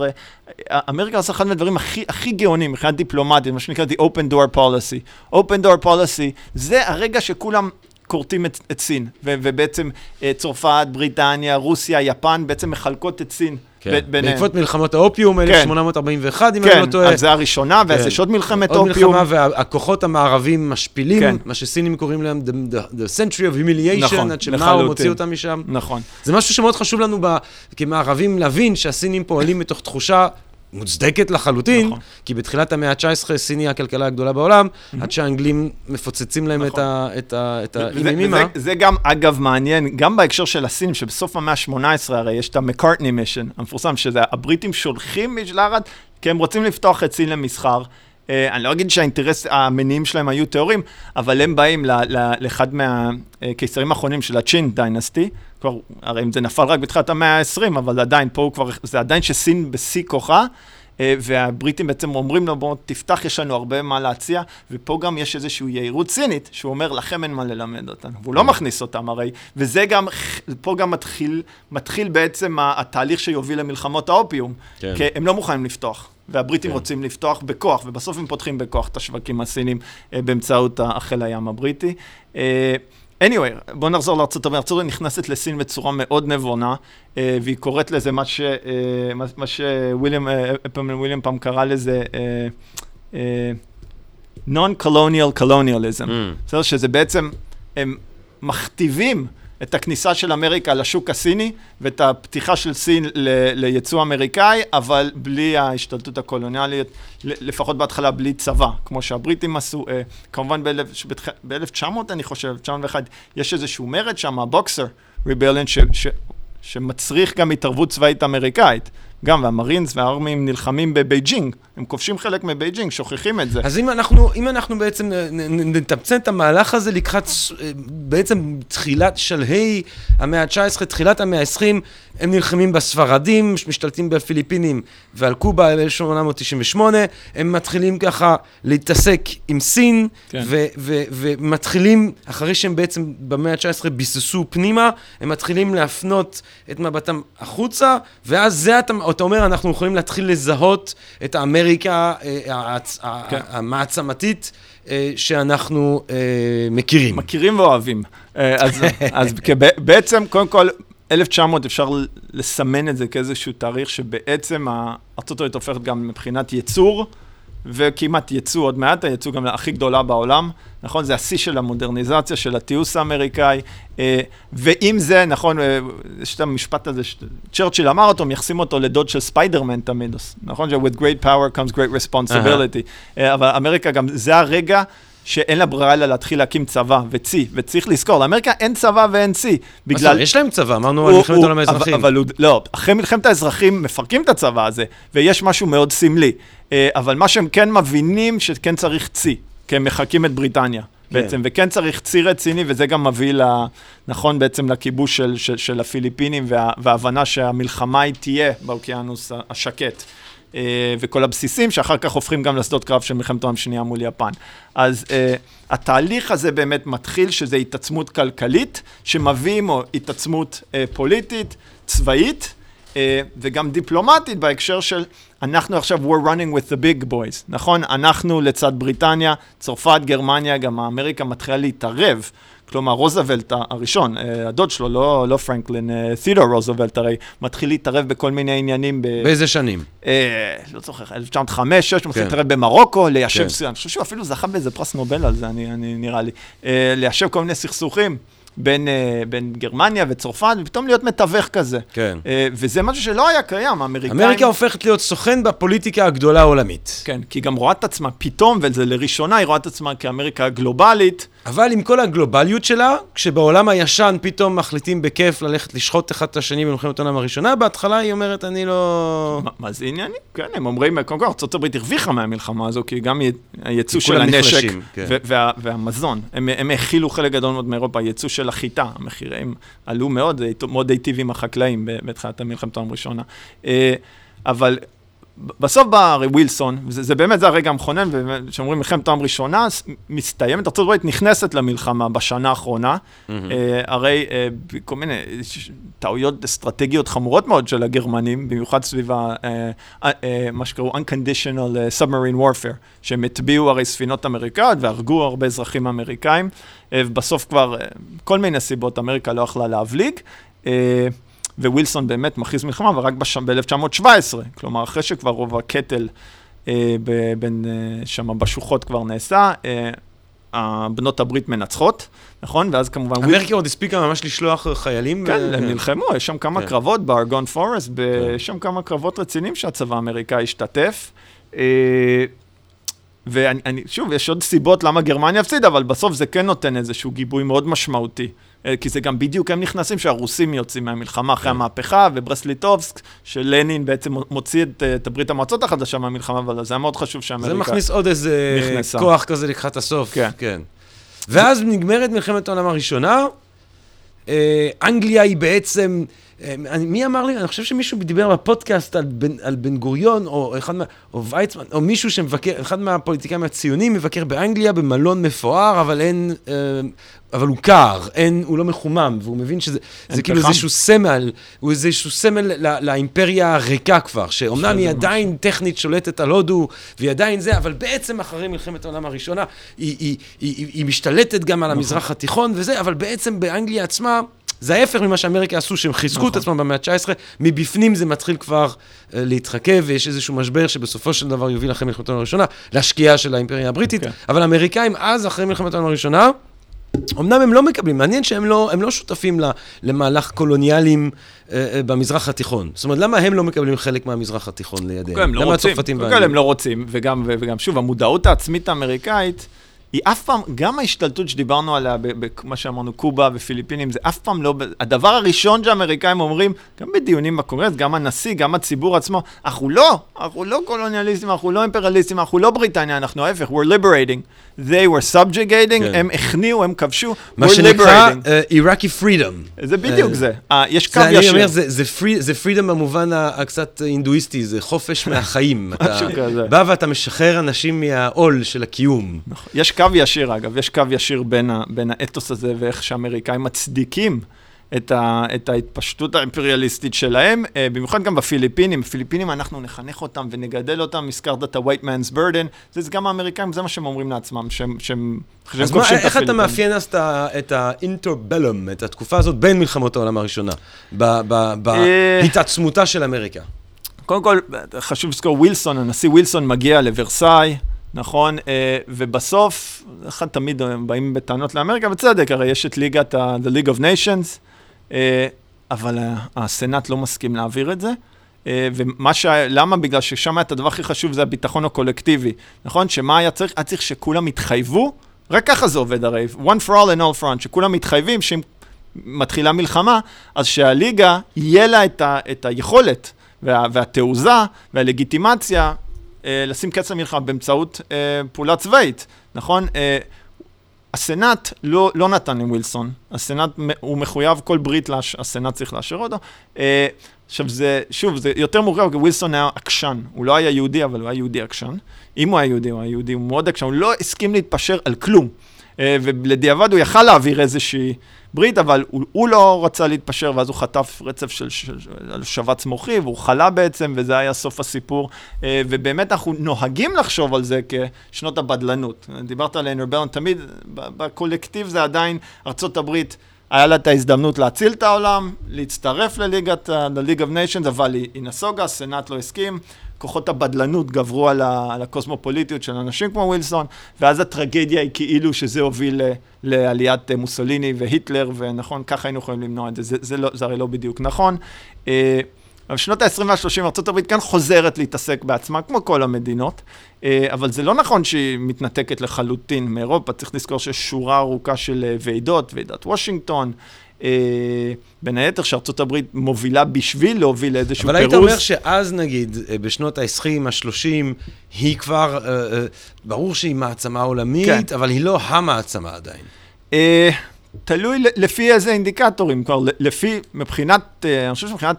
אמריקה עושה אחד מהדברים הכי, הכי גאונים, מבחינת דיפלומטית, מה שנקרא The Open Door Policy. Open Door Policy, זה הרגע שכולם... כורתים את, את סין, ו- ובעצם אה, צרפת, בריטניה, רוסיה, יפן, בעצם מחלקות את סין כן. ביניהם. בעקבות מלחמות האופיום, 1841, אם אני כן, לא טועה. אז זה הראשונה, ואז כן. יש עוד מלחמת עוד אופיום. מלחמה והכוחות המערבים משפילים, כן. מה שסינים קוראים להם the, the, the century of humiliation, נכון, עד שמאו. מוציא אותם משם. נכון. זה משהו שמאוד חשוב לנו ב, כמערבים להבין שהסינים פועלים מתוך תחושה מוצדקת לחלוטין, נכון. כי בתחילת המאה ה-19 סין היא הכלכלה הגדולה בעולם, עד שהאנגלים מפוצצים להם את נכון. ה- את ה- את וזה- האימימה. וזה- זה גם, אגב, מעניין, גם בהקשר של הסינים, שבסוף המאה ה-18 הרי יש את המקארטני מישן המפורסם, שזה הבריטים שולחים משלחת, כי הם רוצים לפתוח את סין למסחר. Uh, אני לא אגיד שהאינטרס, המניעים שלהם היו טהורים, אבל הם באים ל- ל- לאחד מהקיסרים האחרונים של הצ'ין דיינסטי, כבר, הרי אם זה נפל רק בתחילת המאה ה-20, אבל עדיין, פה הוא כבר, זה עדיין שסין בשיא כוחה. אה, והבריטים בעצם אומרים לו, בוא תפתח, יש לנו הרבה מה להציע, ופה גם יש איזושהי יהירות סינית, שהוא אומר, לכם אין מה ללמד אותנו. והוא לא מכניס אותם הרי, וזה גם, פה גם מתחיל, מתחיל בעצם התהליך שיוביל למלחמות האופיום. כן. כי הם לא מוכנים לפתוח, והבריטים כן. רוצים לפתוח בכוח, ובסוף הם פותחים בכוח את השווקים הסינים אה, באמצעות ה- חיל הים הבריטי. אה, anyway, בואו נחזור לארצות הברית. ארצות הברית נכנסת לסין בצורה מאוד נבונה, אה, והיא קוראת לזה מה, ש, אה, מה, מה שוויליאם, אה, פעם קרא לזה אה, אה, non-colonial colonialism. Mm. בסדר? שזה בעצם, הם מכתיבים את הכניסה של אמריקה לשוק הסיני ואת הפתיחה של סין ל- ליצוא אמריקאי, אבל בלי ההשתלטות הקולוניאלית, לפחות בהתחלה בלי צבא, כמו שהבריטים עשו. אה, כמובן ב-1900, אני חושב, 1901, יש איזשהו מרד שם, ה-Boxer Rebellion, שמצריך גם התערבות צבאית אמריקאית. גם, וה-Marines וה-Army נלחמים בבייג'ינג, הם כובשים חלק מבייג'ינג, שוכחים את זה. אז אם אנחנו, אם אנחנו בעצם נתמצת את המהלך הזה לקראת אה, בעצם תחילת שלהי המאה ה-19, תחילת המאה ה-20, הם נלחמים בספרדים, משתלטים בפיליפינים ועל קובה ב-1898, הם מתחילים ככה להתעסק עם סין, כן. ומתחילים, אחרי שהם בעצם במאה ה-19 ביססו פנימה, הם מתחילים להפנות את מבטם החוצה, ואז זה אתה, אתה אומר, אנחנו יכולים להתחיל לזהות את האמריקה אה, כן. המעצמתית. אה, שאנחנו אה, מכירים. מכירים ואוהבים. אז, [LAUGHS] אז בעצם, קודם כל, 1900 אפשר לסמן את זה כאיזשהו תאריך שבעצם ארה"ב הופכת גם מבחינת ייצור, וכמעט ייצוא, עוד מעט הייצוא גם הכי גדולה בעולם, נכון? זה השיא של המודרניזציה, של התיעוש האמריקאי, אה, ועם זה, נכון, אה, יש את המשפט הזה, צ'רצ'יל אמר אותו, מייחסים אותו לדוד של ספיידרמן תמיד, נכון? ש-with great power comes great responsibility. Uh-huh. אבל אמריקה גם, זה הרגע שאין לה ברירה אלא להתחיל להקים צבא וצי, וצריך לזכור, לאמריקה אין צבא ואין צי. בגלל... יש להם צבא, אמרנו על מלחמת העולם האזרחים. אבל, אבל לא, אחרי מלחמת האזרחים מפרקים את הצבא הזה, ויש משהו מאוד סמלי. אה, אבל מה שהם כן מבינים, שכן צריך צי, כי הם מחקים את בריטניה. כן. בעצם, וכן צריך צי רציני, וזה גם מביא, לה, נכון, בעצם לכיבוש של, של, של הפיליפינים, וה, וההבנה שהמלחמה היא תהיה באוקיינוס השקט. אה, וכל הבסיסים, שאחר כך הופכים גם לשדות קרב של מלחמת העולם השנייה מול יפן. אז uh, התהליך הזה באמת מתחיל, שזה התעצמות כלכלית, שמביא עמו התעצמות uh, פוליטית, צבאית, וגם דיפלומטית בהקשר של אנחנו עכשיו we're running with the big boys, נכון? אנחנו לצד בריטניה, צרפת, גרמניה, גם אמריקה מתחילה להתערב. כלומר, רוזוולט הראשון, אה, הדוד שלו, לא, לא פרנקלין, אה, תיאודור רוזוולט, הרי מתחיל להתערב בכל מיני עניינים. ב... באיזה שנים? אה, לא זוכר, 1905, 6 מתחיל כן. להתערב במרוקו, ליישב, כן. אני חושב שהוא אפילו זכה באיזה פרס נובל על זה, אני, אני נראה לי. אה, ליישב כל מיני סכסוכים. בין, uh, בין גרמניה וצרפת, ופתאום להיות מתווך כזה. כן. Uh, וזה משהו שלא היה קיים, האמריקאים... אמריקה הופכת להיות סוכן בפוליטיקה הגדולה העולמית. כן, כי היא גם רואה את עצמה פתאום, וזה לראשונה, היא רואה את עצמה כאמריקה הגלובלית. אבל עם כל הגלובליות שלה, כשבעולם הישן פתאום מחליטים בכיף ללכת לשחוט אחד את השני במלחמת העולם הראשונה, בהתחלה היא אומרת, אני לא... מה, מה זה עניינים? כן, הם אומרים, קודם כל, ארה"ב הרוויחה מהמלחמה הזו, כי גם הייצוא של הנשק כן. וה, והמזון, הם, הם הכילו חלק גדול מאוד מאירופה, הייצוא של החיטה, המחירים עלו מאוד, מאוד היטיב עם החקלאים בתחילת המלחמת העולם הראשונה. אה, אבל בסוף בא הרי ווילסון, וזה זה באמת, זה הרגע המכונן, וכשאומרים מלחמת העולם ראשונה, מסתיימת, ארצות הברית נכנסת למלחמה בשנה האחרונה, mm-hmm. אה, הרי אה, כל מיני טעויות אסטרטגיות חמורות מאוד של הגרמנים, במיוחד סביב ה, אה, אה, אה, מה שקראו Unconditional אה, Submarine Warfare, שהם הטביעו הרי ספינות אמריקאיות והרגו הרבה אזרחים אמריקאים, אה, ובסוף כבר, אה, כל מיני סיבות, אמריקה לא יכלה להבליג. אה, ווילסון באמת מכריז מלחמה, אבל רק ב-1917, כלומר, אחרי שכבר רוב הקטל אה, בין, אה, שם בשוחות כבר נעשה, אה, בנות הברית מנצחות, נכון? ואז כמובן... אמריקה עוד הספיקה ממש לשלוח חיילים? כן, הם נלחמו, יש שם כמה כן. קרבות בארגון פורסט, כן. יש שם כמה קרבות רציניים שהצבא האמריקאי השתתף. ואני, שוב, יש עוד סיבות למה גרמניה הפסידה, אבל בסוף זה כן נותן איזשהו גיבוי מאוד משמעותי. אה, כי זה גם בדיוק הם נכנסים שהרוסים יוצאים מהמלחמה אחרי כן. המהפכה, וברסליטובסק, שלנין בעצם מוציא את, אה, את הברית המועצות החדשה מהמלחמה, אבל זה היה מאוד חשוב שאמריקה נכנסה. זה מכניס עוד איזה נכנסה. כוח כזה לקראת הסוף. כן. כן. ואז נגמרת מלחמת העולם הראשונה, אה, אנגליה היא בעצם... מי אמר לי? אני חושב שמישהו דיבר בפודקאסט על בן, על בן גוריון, או אחד מה... או ויצמן, או מישהו שמבקר, אחד מהפוליטיקאים הציונים מבקר באנגליה במלון מפואר, אבל אין... אבל הוא קר, אין, הוא לא מחומם, והוא מבין שזה כאילו איזשהו סמל, הוא איזשהו סמל לא, לאימפריה הריקה כבר, שאומנם היא עדיין משהו. טכנית שולטת על הודו, והיא עדיין זה, אבל בעצם אחרי מלחמת העולם הראשונה, היא, היא, היא, היא, היא משתלטת גם על נכון. המזרח התיכון וזה, אבל בעצם באנגליה עצמה... זה ההפך ממה שאמריקה עשו, שהם חיזקו נכון. את עצמם במאה ה-19, מבפנים זה מתחיל כבר uh, להתחכב, ויש איזשהו משבר שבסופו של דבר יוביל אחרי מלחמת העולם הראשונה לשקיעה של האימפריה הבריטית, okay. אוקיי. אבל האמריקאים אז, אחרי מלחמת העולם הראשונה, אמנם הם לא מקבלים, מעניין שהם לא, לא שותפים למהלך קולוניאלים אה, אה, במזרח התיכון. זאת אומרת, למה הם לא מקבלים חלק מהמזרח התיכון לידיהם? הם לא רוצים, קודם כל הם לא רוצים, וגם, וגם שוב, המודעות העצמית האמריקאית היא אף פעם, גם ההשתלטות שדיברנו עליה, במה שאמרנו, קובה ופיליפינים, זה אף פעם לא, הדבר הראשון שהאמריקאים אומרים, גם בדיונים בקונגרס, גם הנשיא, גם הציבור עצמו, אנחנו לא, אנחנו לא קולוניאליסטים, אנחנו לא אימפריאליסטים, אנחנו לא בריטניה, אנחנו ההפך, we're liberating. They were subjugating, כן. הם הכניעו, הם כבשו, we're liberating. מה שנקרא עיראקי uh, פרידום. זה בדיוק uh, זה, uh, יש קו ישיר. אני אומר, זה, זה, פרי, זה פרידום במובן הקצת הינדואיסטי, זה חופש [LAUGHS] מהחיים. משהו כזה. בא ואתה משחרר אנשים מהעול של הקיום. נכון. יש קו ישיר, אגב, יש קו ישיר בין, ה, בין האתוס הזה ואיך שהאמריקאים מצדיקים את, ה, את ההתפשטות האימפריאליסטית שלהם, uh, במיוחד גם בפיליפינים. בפיליפינים אנחנו נחנך אותם ונגדל אותם, הזכרת את ה-white man's burden, זה, זה גם האמריקאים, זה מה שהם אומרים לעצם, שהם, שהם אז מה, איך אתה מאפיין אז את האינטרבלום, את התקופה הזאת בין מלחמות העולם הראשונה, אה, בהתעצמותה של אמריקה? קודם כל, חשוב לזכור, ווילסון, הנשיא ווילסון מגיע לוורסאי, נכון? אה, ובסוף, אחד תמיד באים בטענות לאמריקה, בצדק, הרי יש את ליגת ה... The League of Nations, אה, אבל הסנאט לא מסכים להעביר את זה. אה, ומה ש... למה? בגלל ששם את הדבר הכי חשוב זה הביטחון הקולקטיבי, נכון? שמה היה צריך? היה צריך שכולם יתחייבו, רק ככה זה עובד הרי, one for all and all all, שכולם מתחייבים שאם מתחילה מלחמה, אז שהליגה, יהיה לה את, ה... את היכולת וה... והתעוזה והלגיטימציה אה, לשים קץ למלחמה באמצעות אה, פעולה צבאית, נכון? אה, הסנאט לא, לא נתן לווילסון, הסנאט, הוא מחויב כל ברית, לש, הסנאט צריך לאשר אותו. אה, עכשיו זה, שוב, זה יותר מורכב, כי ווילסון היה עקשן, הוא לא היה יהודי, אבל הוא היה יהודי עקשן. אם הוא היה יהודי, הוא היה יהודי, הוא מאוד עקשן, הוא לא הסכים להתפשר על כלום. אה, ולדיעבד הוא יכל להעביר איזושהי ברית, אבל הוא, הוא לא רצה להתפשר, ואז הוא חטף רצף של, של, של שבץ מוחי, והוא חלה בעצם, וזה היה סוף הסיפור. אה, ובאמת אנחנו נוהגים לחשוב על זה כשנות הבדלנות. דיברת על אנרבלון, תמיד בקולקטיב זה עדיין ארצות הברית. היה לה את ההזדמנות להציל את העולם, להצטרף לליגת, ה-League of Nations, אבל היא נסוגה, הסנאט לא הסכים, כוחות הבדלנות גברו על, ה, על הקוסמופוליטיות של אנשים כמו ווילסון, ואז הטרגדיה היא כאילו שזה הוביל לעליית אה, מוסוליני והיטלר, ונכון, ככה היינו יכולים למנוע את זה, זה, זה, לא, זה הרי לא בדיוק נכון. אה, אבל בשנות ה-20 וה-30 ארה"ב כן חוזרת להתעסק בעצמה, כמו כל המדינות, אה, אבל זה לא נכון שהיא מתנתקת לחלוטין מאירופה, צריך לזכור שיש שורה ארוכה של ועידות, ועידת וושינגטון, בין היתר שארצות הברית מובילה בשביל להוביל לאיזשהו פירוס. אבל היית אומר שאז נגיד, אה, בשנות ה-20, ה-30, היא כבר, אה, ברור שהיא מעצמה עולמית, כן. אבל היא לא המעצמה עדיין. תלוי לפי איזה אינדיקטורים, כבר לפי, מבחינת, אני חושב שמבחינת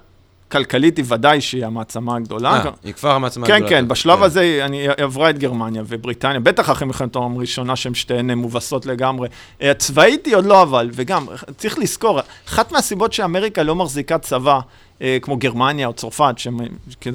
כלכלית היא ודאי שהיא המעצמה הגדולה. אה, היא כבר המעצמה כן, הגדולה. כן, כן, בשלב כן. הזה אני עברה את גרמניה ובריטניה, בטח אחרי מלחמת העולם הראשונה שהן שתיהן מובסות לגמרי. הצבאית היא עוד לא אבל, וגם, צריך לזכור, אחת מהסיבות שאמריקה לא מחזיקה צבא, אה, כמו גרמניה או צרפת, שהן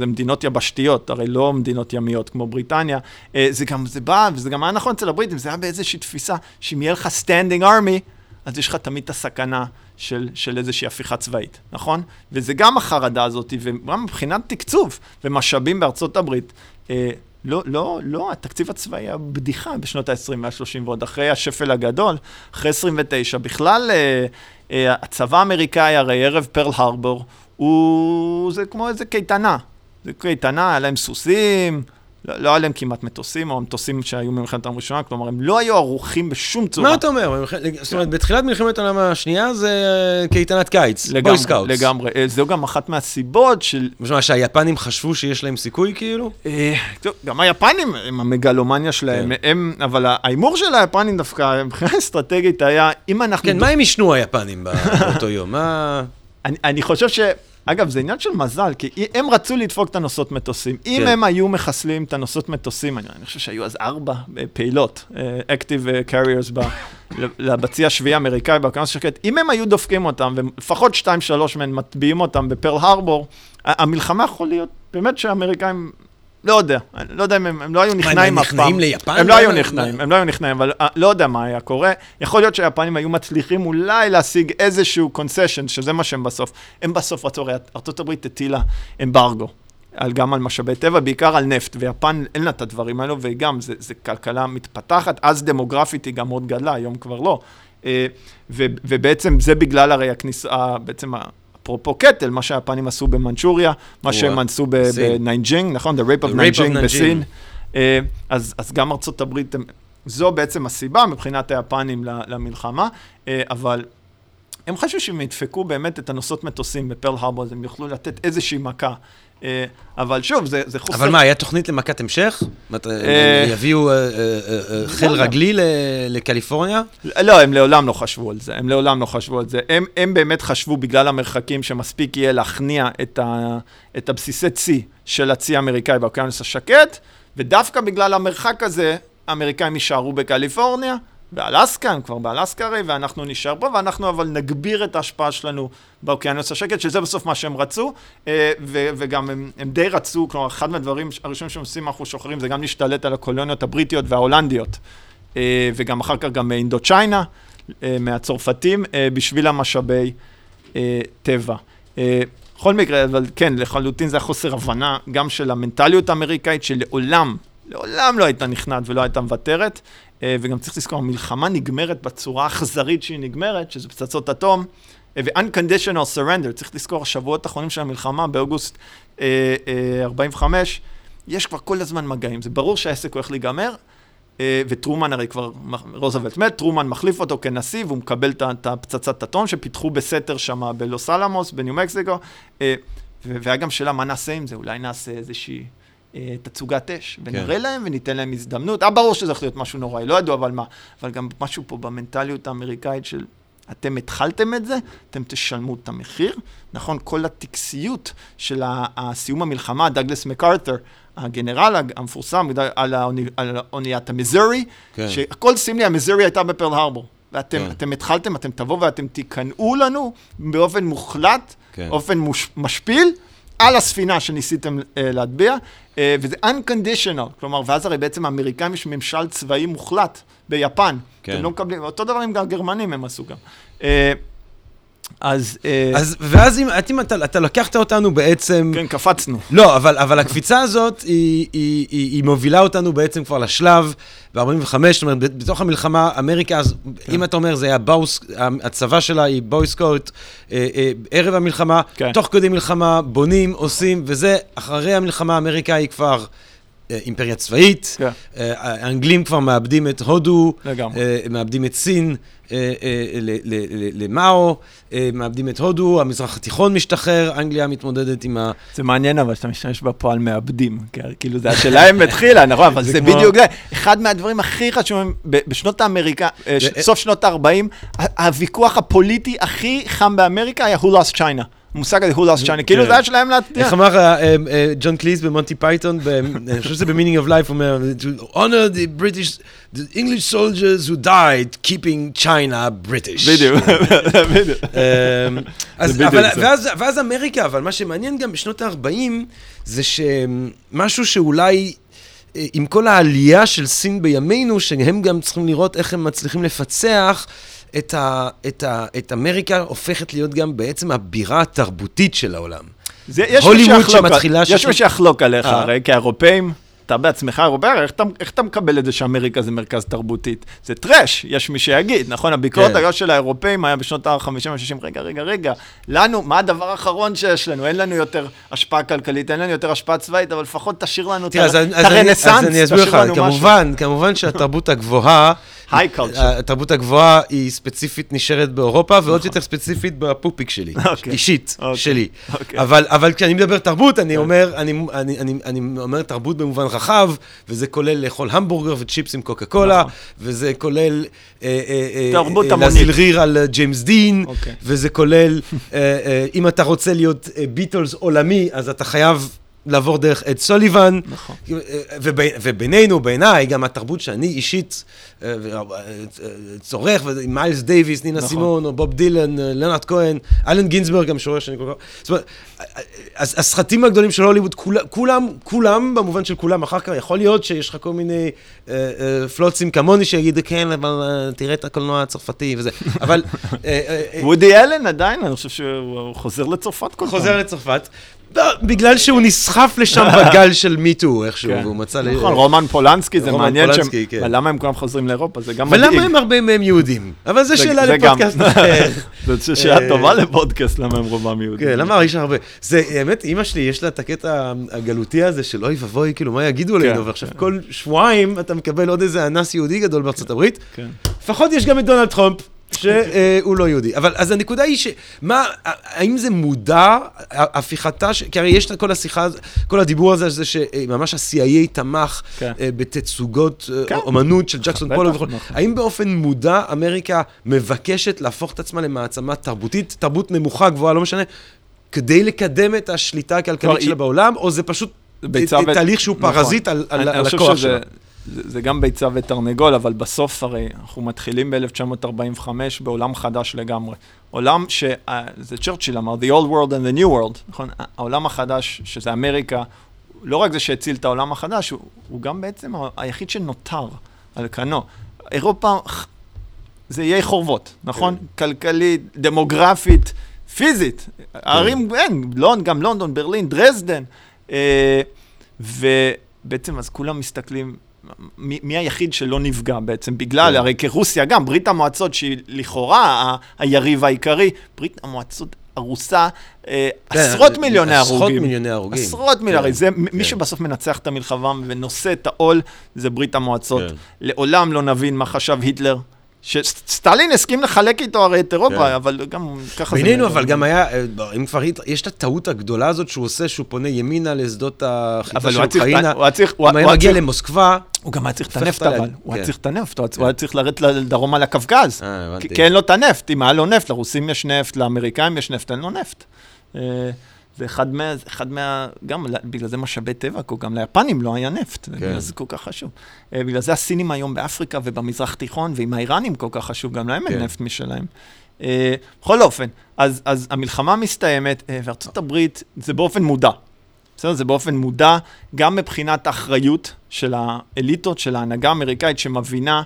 מדינות יבשתיות, הרי לא מדינות ימיות כמו בריטניה, אה, זה גם, זה בא, וזה גם היה נכון אצל הבריטים, זה היה באיזושהי תפיסה, שאם יהיה לך standing army, אז יש לך תמיד את הסכנה של, של איזושהי הפיכה צבאית, נכון? וזה גם החרדה הזאת, וגם מבחינת תקצוב ומשאבים בארצות הברית. אה, לא, לא, לא, התקציב הצבאי היה בדיחה בשנות ה-20 וה-30 ועוד אחרי השפל הגדול, אחרי 29. בכלל, אה, אה, הצבא האמריקאי, הרי ערב פרל הרבור, הוא... זה כמו איזה קייטנה. זה קייטנה, היה להם סוסים, לא, לא היה להם כמעט מטוסים, או המטוסים שהיו במלחמת העולם הראשונה, כלומר, הם לא היו ערוכים בשום צורה. מה אתה אומר? זאת אומרת, בתחילת מלחמת העולם השנייה זה אה, קייטנת קיץ, לגמרי, scouts. לגמרי, אה, זו גם אחת מהסיבות של... מה, שהיפנים חשבו שיש להם סיכוי כאילו? אה, טוב, גם היפנים, עם המגלומניה שלהם, כן. הם, אבל ההימור של היפנים דווקא, מבחינה אסטרטגית היה, אם אנחנו... כן, מה הם עישנו היפנים באותו יום? מה... [LAUGHS] אני חושב ש... אגב, זה עניין של מזל, כי הם רצו לדפוק את הנוסעות מטוסים. כן. אם הם היו מחסלים את הנוסעות מטוסים, אני, אני חושב שהיו אז ארבע אה, פעילות, active uh, carriers בצי השביעי האמריקאי, בהקרנות שקט, אם הם היו דופקים אותם, ולפחות שתיים, שלוש מהן מטביעים אותם בפרל הרבור, המלחמה יכול להיות באמת שהאמריקאים לא יודע, לא יודע אם הם, הם לא היו נכנעים אף פעם. הם נכנעים ליפן? הם לא היו נכנעים, הם לא היו נכנעים, אבל uh, לא יודע מה היה קורה. יכול להיות שהיפנים היו מצליחים אולי להשיג איזשהו concession, שזה מה שהם בסוף. הם בסוף רצו, הרי ארה"ב הטילה אמברגו. על, גם על משאבי טבע, בעיקר על נפט, ויפן אין לה את הדברים האלו, וגם זה כלכלה מתפתחת, אז דמוגרפית היא גם מאוד גדלה, היום כבר לא. אה, ובעצם זה בגלל הרי הכניסה, בעצם אפרופו קטל, מה שהיפנים עשו במנצ'וריה, מה שהם עשו בנאנג'ינג, נכון? The Rape of Nanjing בסין. אה, אז, אז גם ארצות הברית, זו בעצם הסיבה מבחינת היפנים למלחמה, אה, אבל הם חשבו שהם ידפקו באמת את הנושאות מטוסים בפרל הרבור, אז הם יוכלו לתת איזושהי מכה. אה, אבל שוב, זה, זה חוסר... אבל מה, היה תוכנית למכת המשך? אה, יביאו חיל רגלי לקליפורניה? לא, הם לעולם לא חשבו על זה, הם לעולם לא חשבו על זה. הם, הם באמת חשבו בגלל המרחקים שמספיק יהיה להכניע את, ה, את הבסיסי צי של הצי האמריקאי באוקיינוס השקט, ודווקא בגלל המרחק הזה, האמריקאים יישארו בקליפורניה, באלסקה, הם כבר באלסקה הרי, ואנחנו נשאר פה, ואנחנו אבל נגביר את ההשפעה שלנו באוקיינוס השקט, שזה בסוף מה שהם רצו, אה, ו- וגם הם, הם די רצו, כלומר, אחד מהדברים הראשונים שהם עושים, אנחנו שוחרים, זה גם להשתלט על הקולוניות הבריטיות וההולנדיות, אה, וגם אחר כך גם אינדו צ'יינה, אה, מהצרפתים, בשביל המשאבי טבע. בכל מקרה, אבל כן, לחלוטין זה החוסר הבנה גם של המנטליות האמריקאית, שלעולם, לעולם לא הייתה נכנעת ולא הייתה מוותרת. אה, וגם צריך לזכור, המלחמה נגמרת בצורה האכזרית שהיא נגמרת, שזה פצצות אטום, אה, ו-unconditional surrender, צריך לזכור, השבועות האחרונים של המלחמה, באוגוסט 45, אה, יש כבר כל הזמן מגעים, זה ברור שהעסק הולך להיגמר, וטרומן הרי כבר, רוזוולט מת, טרומן מחליף אותו כנשיא, והוא מקבל את הפצצת אטום שפיתחו בסתר שם בלוס אלמוס, בניו מקסיקו, והיה גם שאלה, מה נעשה עם זה? אולי נעשה איזושהי... אה, תצוגת אש, ונראה כן. להם וניתן להם הזדמנות. אה, ברור שזה הולך להיות משהו נוראי, לא ידעו אבל מה. אבל גם משהו פה במנטליות האמריקאית של אתם התחלתם את זה, אתם תשלמו את המחיר. נכון, כל הטקסיות של הסיום המלחמה, דגלס מקארת'ר, הגנרל המפורסם על, אוניית המיזורי, כן. שהכל סמלי, המיזורי הייתה בפרל הרבור. ואתם כן. התחלתם, אתם תבואו ואתם תיכנעו לנו באופן מוחלט, כן. באופן מוש, משפיל, על הספינה שניסיתם uh, להטביע, uh, וזה unconditional, כלומר, ואז הרי בעצם האמריקאים יש ממשל צבאי מוחלט ביפן. כן. הם לא מקבלים, אותו דבר עם הגרמנים הם עשו גם. אז... אז, ואז אם, אם אתה, אתה לקחת אותנו בעצם... כן, קפצנו. לא, אבל, אבל הקפיצה הזאת, היא, היא, היא, היא מובילה אותנו בעצם כבר לשלב ב-45, זאת אומרת, בתוך המלחמה, אמריקה, אז כן. אם אתה אומר, זה היה באוס, הצבא שלה היא בויסקוט, אה, אה, ערב המלחמה, כן. תוך כדי מלחמה, בונים, עושים, וזה, אחרי המלחמה, אמריקה היא כבר... אה, אימפריה צבאית, כן. אה, האנגלים כבר מאבדים את הודו, לגמרי. אה, מאבדים את סין למאו, מאבדים את הודו, המזרח התיכון משתחרר, אנגליה מתמודדת עם ה... זה מעניין אבל שאתה משתמש בפועל מאבדים, כאילו זה השאלה אם התחילה, נכון, אבל זה בדיוק זה. אחד מהדברים הכי חשובים, בשנות, אמריקה, סוף שנות ה-40, הוויכוח הפוליטי הכי חם באמריקה היה who lost China. המושג הזה, who lost China, כאילו זה היה שלהם להצדיע. איך אמר אה, אה, ג'ון קליס במונטי פייתון, אני חושב שזה ב-meaning of life, אומר, to honor the British, the English soldiers who died keeping China British. בדיוק, [LAUGHS] בדיוק. אמ, ואז אמריקה, אבל מה שמעניין גם בשנות ה-40, זה שמשהו שאולי... אה, עם כל העלייה של סין בימינו, שהם גם צריכים לראות איך הם מצליחים לפצח, את, ה, את, ה, את אמריקה הופכת להיות גם בעצם הבירה התרבותית של העולם. זה, יש הוליווד שמתחילה... יש מי שיחלוק עליך, אה. הרי כאירופאים, אתה בעצמך אירופאי, איך, איך אתה מקבל את זה שאמריקה זה מרכז תרבותית? זה טראש, יש מי שיגיד, נכון? הביקורת כן. של האירופאים היה בשנות ה-50-60, רגע, רגע, רגע, לנו, מה הדבר האחרון שיש לנו? אין לנו יותר השפעה כלכלית, אין לנו יותר השפעה צבאית, אבל לפחות תשאיר לנו את הרנסאנס, תשאיר לנו משהו. כמובן, כמובן שהתרבות הגבוהה... [LAUGHS] היי קולצ'ר. התרבות הגבוהה היא ספציפית נשארת באירופה, ועוד נכון. יותר ספציפית בפופיק שלי, [LAUGHS] אוקיי. אישית, אוקיי. שלי. אוקיי. אבל כשאני מדבר תרבות, אני כן. אני אומר תרבות במובן רחב, וזה כולל לאכול המבורגר וצ'יפס עם קוקה קולה, נכון. וזה כולל... אה, אה, אה, תרבות המונית. להזיל ריר על ג'יימס דין, וזה כולל, אם אתה רוצה להיות ביטלס עולמי, אז אתה חייב... לעבור דרך אד סוליבן. נכון. ובינינו, בעיניי, גם התרבות שאני אישית אה, אה, צורך, ומיילס דייוויס, נינה נכון. סימון, או בוב דילן, אה, לאונרד כהן, אלן גינזברג, המשורר שאני כל כך... זאת אומרת, הסרטים הגדולים של הוליווד, כולם, כולם, במובן של כולם, אחר כך יכול להיות שיש לך כל מיני פלוצים כמוני שיגידו, כן, אבל תראה את הקולנוע הצרפתי וזה, אבל... וודי אלן עדיין, אני חושב שהוא חוזר לצרפת כל פעם. חוזר לצרפת. לא, בגלל שהוא נסחף לשם [LAUGHS] בגל של מיטו איכשהו, כן. והוא מצא... ל- נכון, רומן פולנסקי, זה מעניין שהם... כן. למה הם כולם חוזרים לאירופה? זה גם מדאיג. ולמה הם הרבה מהם יהודים? אבל זו שאלה. לפודקאסט אחר. [LAUGHS] זאת שאלה אה, טובה לפודקאסט, למה הם רובם יהודים. כן, למה יש הרבה? זה, האמת, אימא שלי, יש לה את הקטע הגלותי הזה של אוי ואבוי, כאילו, מה יגידו עלינו? ועכשיו כל שבועיים אתה מקבל עוד איזה אנס יהודי גדול בארצות הברית. כן. לפחות יש גם את דונלד טראמפ. שהוא לא יהודי. אבל אז הנקודה היא שמה, האם זה מודע, הפיכתה, ש... כי הרי יש את כל השיחה, כל הדיבור הזה, זה שממש ה-CIA תמך כן. אה, בתצוגות אה, כן. אומנות של ג'קסון פולוק וכו'. נכון. האם באופן מודע אמריקה מבקשת להפוך את עצמה למעצמה תרבותית, תרבות נמוכה, גבוהה, לא משנה, כדי לקדם את השליטה הכלכלית שלה היא- בעולם, או זה פשוט תהליך שהוא נכון. פרזיט על הכוח שלה? זה, זה גם ביצה ותרנגול, אבל בסוף הרי אנחנו מתחילים ב-1945 בעולם חדש לגמרי. עולם ש... אה, זה צ'רצ'יל אמר, The old world and the new world, נכון? העולם החדש, שזה אמריקה, לא רק זה שהציל את העולם החדש, הוא, הוא גם בעצם היחיד שנותר על כנו. אירופה, זה איי חורבות, נכון? כלכלית, דמוגרפית, פיזית. ערים, אין, לונד, גם לונדון, ברלין, דרזדן. אה, ובעצם אז כולם מסתכלים, מי, מי היחיד שלא נפגע בעצם? בגלל, כן. הרי כרוסיה גם, ברית המועצות שהיא לכאורה ה- היריב העיקרי, ברית המועצות הרוסה, אה, כן, עשרות מיליוני הרוגים. עשרות מיליוני הרוגים. עשרות מיליוני, כן, זה, מ- כן. מי שבסוף מנצח את המלחמה ונושא את העול, זה ברית המועצות. כן. לעולם לא נבין מה חשב היטלר. שסטלין הסכים לחלק איתו הרי את אירופה, כן. אבל גם ככה זה... בינינו. אבל גם היה, אה, אם כבר, יש את הטעות הגדולה הזאת שהוא עושה, שהוא פונה ימינה לשדות החיטה של אוקראינה. הוא היה צריך... הוא היה מגיע למוסקבה, הוא גם היה צריך את הנפט אבל, הוא היה כן. צריך את הנפט, הוא היה- היה צריך לרדת לדרומה לקווקז. אה, הבנתי. כי כי אין לו את הנפט, אם היה לו נפט, לרוסים יש נפט, לאמריקאים יש נפט, אין לו נפט. זה אחד מה... אחד מה... גם בגלל זה משאבי טבע, גם ליפנים לא היה נפט, בגלל זה כל כך חשוב. אה, בגלל זה הסינים היום באפריקה ובמזרח תיכון, ועם האיראנים כל כך חשוב, גם להם אין כן. נפט משלהם. אה, בכל אופן, אז, אז המלחמה מסתיימת, אה, וארצות הברית, זה באופן מודע. בסדר? זה באופן מודע, גם מבחינת האחריות של האליטות, של ההנהגה האמריקאית שמבינה,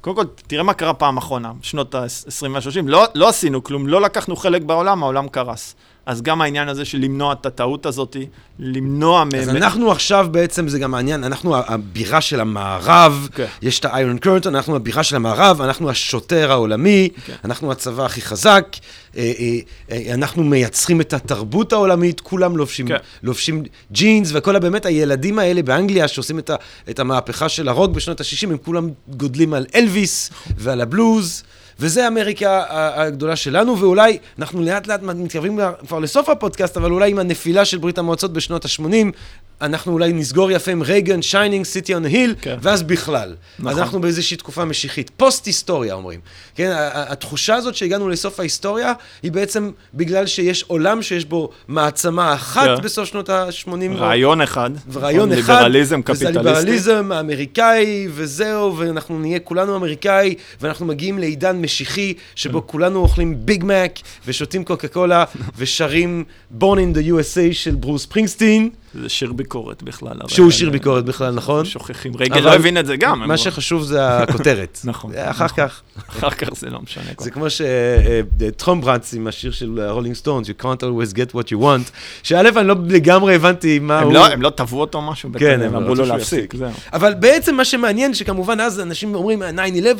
קודם כל, תראה מה קרה פעם אחרונה, שנות ה-20 וה-30, לא, לא עשינו כלום, לא לקחנו חלק בעולם, העולם קרס. אז גם העניין הזה של למנוע את הטעות הזאת, למנוע מ... אז אנחנו עכשיו בעצם, זה גם מעניין, אנחנו הבירה של המערב, כן. יש את האיירון קרטון, אנחנו הבירה של המערב, אנחנו השוטר העולמי, כן. אנחנו הצבא הכי חזק, אה, אה, אה, אנחנו מייצרים את התרבות העולמית, כולם לובשים, כן. לובשים ג'ינס, וכל הבאמת הילדים האלה באנגליה שעושים את, ה, את המהפכה של הרוק בשנות ה-60, הם כולם גודלים על אלוויס ועל הבלוז. וזה אמריקה הגדולה שלנו, ואולי אנחנו לאט לאט מתקרבים כבר לסוף הפודקאסט, אבל אולי עם הנפילה של ברית המועצות בשנות ה-80, אנחנו אולי נסגור יפה עם רייגן, shining, city on hill, כן. ואז בכלל. נכון. אז אנחנו באיזושהי תקופה משיחית. פוסט-היסטוריה אומרים. כן, התחושה הזאת שהגענו לסוף ההיסטוריה, היא בעצם בגלל שיש עולם שיש בו מעצמה אחת כן. בסוף שנות ה-80. רעיון אחד, ורעיון אחד, ליברליזם וזה קפיטליסטי. הליברליזם האמריקאי, וזהו, ואנחנו נהיה כולנו אמריקאי, ואנחנו מגיעים לעידן משיחי, שבו כן. כולנו אוכלים ביג מק, ושותים קוקה קולה, [LAUGHS] ושרים Born in the USA של ברוס פרינגסטין, זה שיר ביקורת בכלל. שהוא שיר ביקורת בכלל, נכון? שוכחים. אבל לא הבין את זה גם. מה שחשוב זה הכותרת. [LAUGHS] נכון, אחר נכון. כך, אחר כך זה לא משנה. זה כמו שטראמפ רץ עם השיר של הרולינג סטונס, You can't always get what you want, שא' אני לא לגמרי הבנתי מה הוא... לא- הם לא תבעו אותו משהו? כן, הם אמרו לו להפסיק. זהו. אבל בעצם מה שמעניין, שכמובן אז אנשים אומרים 9-11,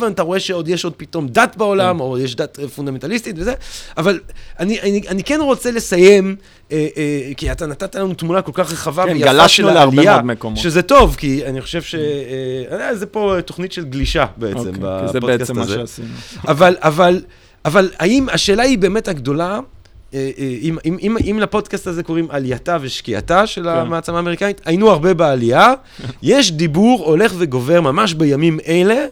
אתה רואה שעוד יש עוד פתאום דת בעולם, או יש דת אה, פונדמנטליסטית וזה, אבל אני, כן רוצה לסיים, אה, אה, כי אתה נתת לנו תמונה כל כך רחבה כן, ויפה של העלייה. שזה טוב, כי אני חושב ש... אה, אה, זה פה תוכנית של גלישה בעצם, אוקיי, בפודקאסט זה בעצם מה הזה. שעשינו. אבל, אבל, אבל האם, השאלה היא באמת הגדולה, אה, אה, אם, אם, אם, אם לפודקאסט הזה קוראים עלייתה ושקיעתה של המעצמה האמריקאית, היינו הרבה בעלייה, [LAUGHS] יש דיבור הולך וגובר ממש בימים אלה.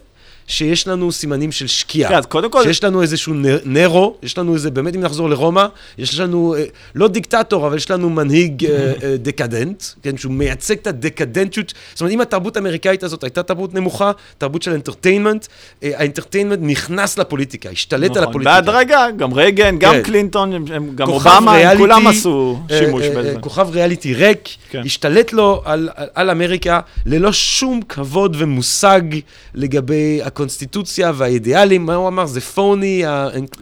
שיש לנו סימנים של שקיעה. כן, אז קודם כל- שיש לנו איזשהו נרו, יש לנו איזה, באמת אם נחזור לרומא, יש לנו, אה, לא דיקטטור, אבל יש לנו מנהיג אה, אה, דקדנט, כן, שהוא מייצג את הדקדנטיות. זאת אומרת, אם התרבות האמריקאית הזאת הייתה תרבות נמוכה, תרבות של entertainment, אה, ה entertainment נכנס לפוליטיקה, השתלט על נכון, הפוליטיקה. בהדרגה, גם רייגן, גם כן. קלינטון, גם אובמה, ריאליטי, כולם עשו שימוש בזה. כוכב ריאליטי ריק, כן. השתלט לו על, על, על אמריקה ללא שום כבוד ומושג לגבי הקונסטיטוציה והאידיאלים, מה הוא אמר? זה phony,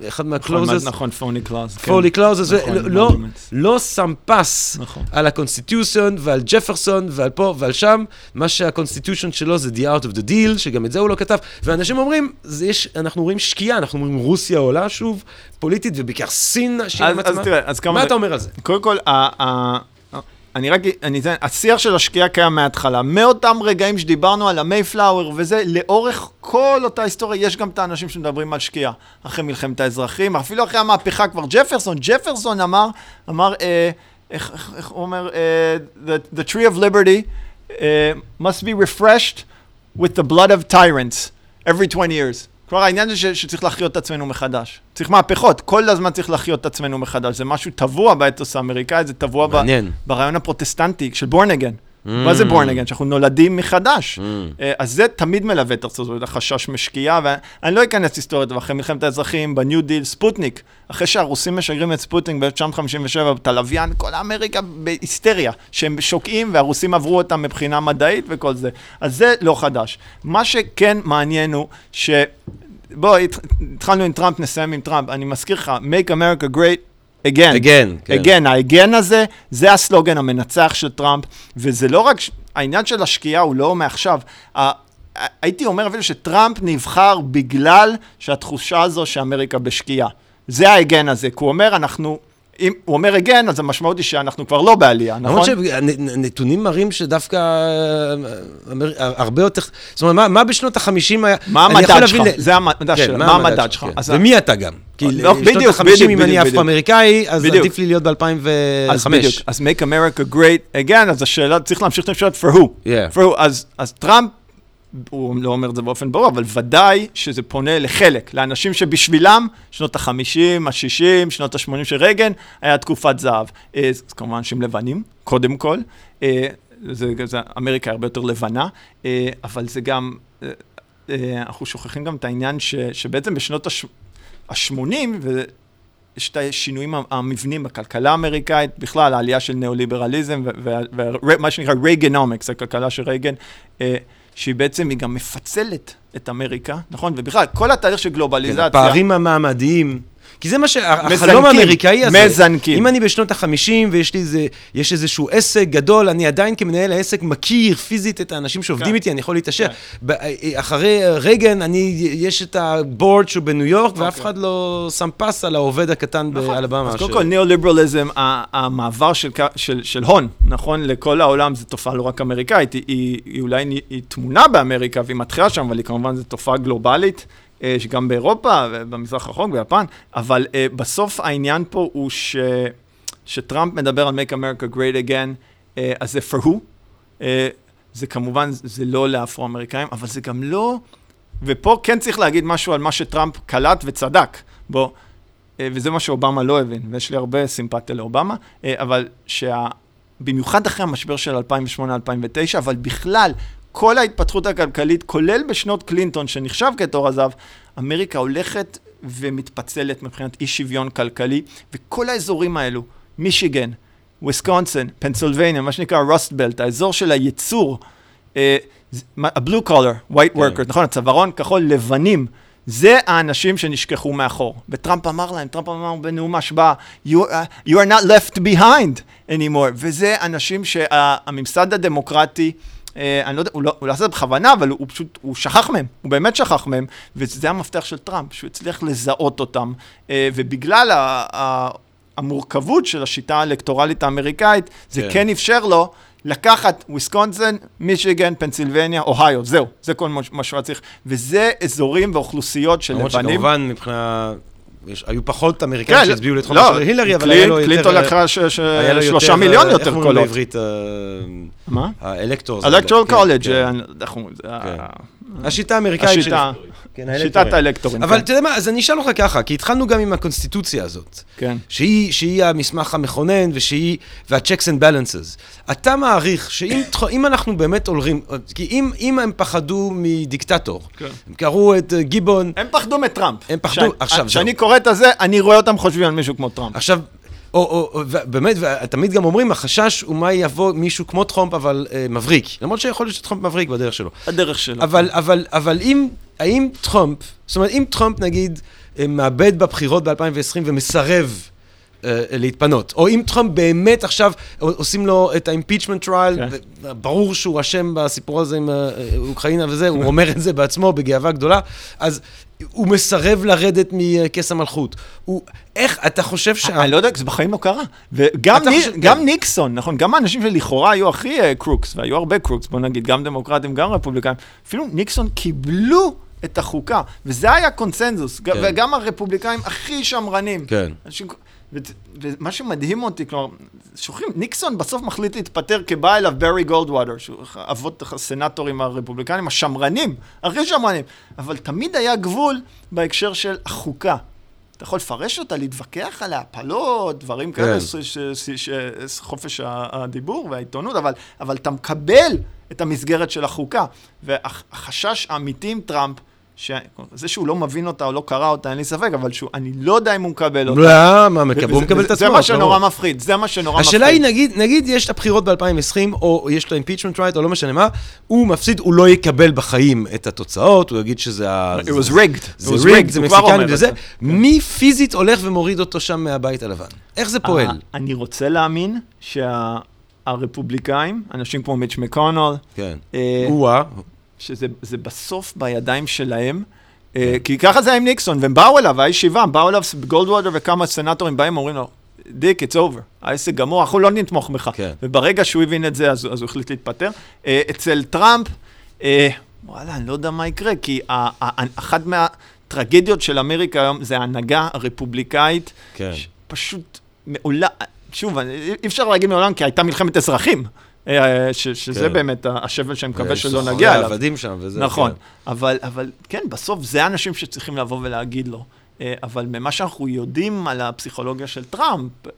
אחד מה clauses. נכון, phony clause. phony clauses, נכון, לא. לא שם פס נכון. על ה constitution ועל ג'פרסון ועל פה ועל שם, מה שה constitution שלו זה The Art of the Deal, שגם את זה הוא לא כתב, ואנשים אומרים, יש, אנחנו רואים שקיעה, אנחנו אומרים רוסיה עולה שוב, פוליטית, ובעיקר סין, שהיא עצמה. מה אתה אומר על זה? קודם כל, אני רק, אני אתן, השיח של השקיעה קיים מההתחלה. מאותם רגעים שדיברנו על המייפלאואר וזה, לאורך כל אותה היסטוריה, יש גם את האנשים שמדברים על שקיעה. אחרי מלחמת האזרחים, אפילו אחרי המהפכה כבר, ג'פרסון, ג'פרסון אמר, אמר, אה, איך, איך, איך הוא אומר, אה, the, the tree of liberty אה, must be refreshed with the blood of tyrants every 20 years. כלומר, העניין זה ש, שצריך להחיות את עצמנו מחדש. צריך מהפכות, כל הזמן צריך להחיות את עצמנו מחדש. זה משהו טבוע באתוס האמריקאי, זה טבוע ב. ברעיון הפרוטסטנטי של born again. מה זה born again? שאנחנו נולדים מחדש. אה, אז זה תמיד מלווה את ארצות הברית, החשש משקיעה, ואני לא אכנס היסטוריות, אבל אחרי מלחמת האזרחים, ב New Deal, ספוטניק, אחרי שהרוסים משגרים את ספוטניק ב-1957, את הלוויין, כל אמריקה בהיסטריה, שהם שוקעים והרוסים עברו אותם מבחינה מדעית וכל זה. אז זה לא חדש. מה שכן מעניין הוא ש... בוא, הת- התחלנו עם טראמפ, נסיים עם טראמפ. אני מזכיר לך, make America great again. Again, כן. again, ה again הזה, זה הסלוגן המנצח של טראמפ, וזה לא רק, העניין של השקיעה הוא לא מעכשיו. הייתי אומר אפילו שטראמפ נבחר בגלל שהתחושה הזו שאמריקה בשקיעה. זה ההגן הזה, כי הוא אומר, אנחנו, אם הוא אומר הגן, אז המשמעות היא שאנחנו כבר לא בעלייה, נכון? למרות שהנתונים מראים שדווקא אה, הרבה יותר, זאת אומרת, מה- מה בשנות החמישים היה... מה המדד שלך? ל- זה המדד כן, שלך. מה המדד שלך? כן. אז- ומי אתה גם? כי לא, בשנות בדיוק, החמישים, בדיוק, אם אני אפרו-אמריקאי, אז בדיוק. עדיף לי להיות אז ב-2005. בדיוק, אז make America great again, אז השאלה, צריך להמשיך את השאלה, for who? Yeah. for who? אז, אז טראמפ, הוא לא אומר את זה באופן ברור, אבל ודאי שזה פונה לחלק, לאנשים שבשבילם, שנות ה-50, ה-60, שנות ה-80 של רייגן, היה תקופת זהב. אה, אז כמובן אנשים לבנים, קודם כל. אה, זה, זה אמריקה הרבה יותר לבנה, אה, אבל זה גם, אה, אה, אנחנו שוכחים גם את העניין ש, שבעצם בשנות ה-80, יש את השינויים המבנים בכלכלה האמריקאית, בכלל העלייה של ניאו-ליברליזם ומה שנקרא רייגנומיקס, הכלכלה של רייגן, אה, שהיא בעצם, היא גם מפצלת את אמריקה, נכון? ובכלל, כל התהליך של כן, גלובליזציה, הפערים המעמדיים. כי זה מה שהחלום האמריקאי הזה. מזנקים. אם אני בשנות ה-50 ויש לי איזה, יש איזשהו עסק גדול, אני עדיין כמנהל העסק מכיר פיזית את האנשים שעובדים כן. איתי, אני יכול להתעשר. כן. ב- אחרי רייגן, אני, יש את הבורד שהוא בניו יורק, ואף אוקיי. אחד לא שם פס על העובד הקטן באלבמה. אז קודם כל ניאו-ליברליזם, המעבר של, של, של הון, נכון, לכל העולם, זו תופעה לא רק אמריקאית, היא, היא, היא אולי נ- היא תמונה באמריקה והיא מתחילה שם, אבל היא כמובן זו תופעה גלובלית, אה, שגם באירופה ובמזרח הרחוק, ביפן, אבל אה, בסוף העניין פה הוא ש, שטראמפ מדבר על make America great again, אה, אז זה for who? אה, זה כמובן, זה לא לאפרו-אמריקאים, אבל זה גם לא, ופה כן צריך להגיד משהו על מה שטראמפ קלט וצדק. אה, וזה מה שאובמה לא הבין, ויש לי הרבה סימפתיה לאובמה, אה, אבל שה... במיוחד אחרי המשבר של 2008-2009, אבל בכלל, כל ההתפתחות הכלכלית, כולל בשנות קלינטון, שנחשב כתור הזהב, אמריקה הולכת ומתפצלת מבחינת אי שוויון כלכלי, וכל האזורים האלו, מישיגן, וויסקונסין, פנסילבניה, מה שנקרא Rust Belt, האזור של הייצור, collar, white כן. workers, נכון, הצווארון כחול, לבנים. זה האנשים שנשכחו מאחור. וטראמפ אמר להם, טראמפ אמר בנאום השבעה, you, uh, you are not left behind anymore. וזה אנשים שהממסד הדמוקרטי, אני לא יודע, הוא לא, הוא לא עשה את זה בכוונה, אבל הוא, הוא פשוט, הוא שכח מהם, הוא באמת שכח מהם, וזה המפתח של טראמפ, שהוא הצליח לזהות אותם. אה, ובגלל ה, ה, המורכבות של השיטה האלקטורלית האמריקאית, זה כן. כן אפשר לו לקחת וויסקונסין, מישיגן, פנסילבניה, אוהיו, זהו, זה כל מה- שהוא היה צריך. וזה אזורים ואוכלוסיות של למרות לבנים. שכמובן מבחינה... יש- היו פחות אמריקאים כן, שהצביעו לא, לתחומה של הילרי, אבל היה לו יותר... קלינטון לקחה ש- ש- לו שלושה מיליון אה, יותר איך אומרים קולות. בעברית? אה, מה? ה electors. electoral כן, קולג'. אה, איך אומרים? השיטה האמריקאית השיטה, כן, שיטת האלקטורים. אבל כן. אתה יודע מה, אז אני אשאל אותך ככה, כי התחלנו גם עם הקונסטיטוציה הזאת, כן. שהיא, שהיא המסמך המכונן ושהיא, וה-checks and balances. אתה מעריך שאם [COUGHS] אם אנחנו באמת הולכים, כי אם, אם הם פחדו מדיקטטור, כן. הם קראו את אה, גיבון, הם פחדו מטראמפ. הם פחדו- שאני- עכשיו, כשאני. קורא את הזה, אני רואה אותם חושבים על מישהו כמו טראמפ. עכשיו, או, או, ו- באמת, ותמיד גם אומרים, החשש הוא מה יבוא מישהו כמו טראמפ, אבל אה, מבריק. למרות שיכול להיות שטראמפ מבריק בדרך שלו. הדרך שלו. אבל, אבל, אבל אם, האם טראמפ, זאת אומרת, אם טראמפ נגיד אה, מאבד בבחירות ב-2020 ומסרב אה, להתפנות, או אם טראמפ באמת עכשיו עושים לו את ה-impeachment trial, כן. ברור שהוא אשם בסיפור הזה עם אה, אוקראינה וזה, הוא אומר את זה בעצמו בגאווה גדולה, אז הוא מסרב לרדת מכס המלכות. הוא, איך, אתה חושב שה... אני לא יודע, זה בחיים לא קרה. וגם ני- חושב- גם כן. ניקסון, נכון, גם האנשים שלכאורה היו הכי אה, crooks, והיו הרבה crooks, בוא נגיד, גם דמוקרטים, גם רפובליקאים, אפילו ניקסון קיבלו את החוקה, וזה היה קונצנזוס, כן. וגם הרפובליקאים הכי שמרנים. כן. אנשים- ומה שמדהים אותי, כלומר, שוכחים, ניקסון בסוף מחליט להתפטר כי בא אליו ברי גולדווטר, שהוא אבות הסנטורים הרפובליקנים השמרנים, הכי שמרנים, אבל תמיד היה גבול בהקשר של החוקה. אתה יכול לפרש אותה, להתווכח עליה, הפלות, דברים כאלה, כן. ש- ש- ש- ש- חופש הדיבור והעיתונות, אבל, אבל אתה מקבל את המסגרת של החוקה. והחשש האמיתי עם טראמפ, שזה שהוא לא מבין אותה או לא קרא אותה, אין לי ספק, אבל שהוא, אני לא יודע אם הוא מקבל אותה. לא, מה, מקבל- הוא מקבל את זה עצמו. מה שנורא. מפחיד, זה מה שנורא מפחיד. השאלה היא, נגיד, נגיד יש את הבחירות ב-2020, או יש לו impeachment right, או לא משנה מה, הוא מפסיד, הוא לא יקבל בחיים את התוצאות, הוא יגיד שזה ה... It was rigged. It זה rigged, זה הוא מקסיקני את וזה. זה. מי פיזית הולך ומוריד אותו שם מהבית הלבן? איך זה פועל? אה, אני רוצה להאמין שהרפובליקאים, אנשים כמו מיץ' מקונול, כן. אה, או-אה. שזה זה בסוף בידיים שלהם. אה, כי ככה זה היה עם ניקסון, והם באו אליו, היה ישיבה, באו אליו גולדוואטר וכמה סנטורים באים, אומרים לו, דיק, it's over, העסק גמור, אנחנו לא נתמוך בך. כן. וברגע שהוא הבין את זה, אז, אז הוא החליט להתפטר. אה, אצל טראמפ, אה, וואלה, אני לא יודע מה יקרה, כי אחת מהטרגדיות של אמריקה היום זה ההנהגה הרפובליקאית, כן. פשוט מעולם, שוב, אי אפשר להגיד מעולם, כי הייתה מלחמת אזרחים. אה, ש, שזה כן. באמת השבל שאני מקווה שלא סוחרי נגיע אליו. העבדים שם וזה. נכון, כן. אבל, אבל כן, בסוף זה האנשים שצריכים לבוא ולהגיד לו. אה, אבל ממה שאנחנו יודעים על הפסיכולוגיה של טראמפ, אה,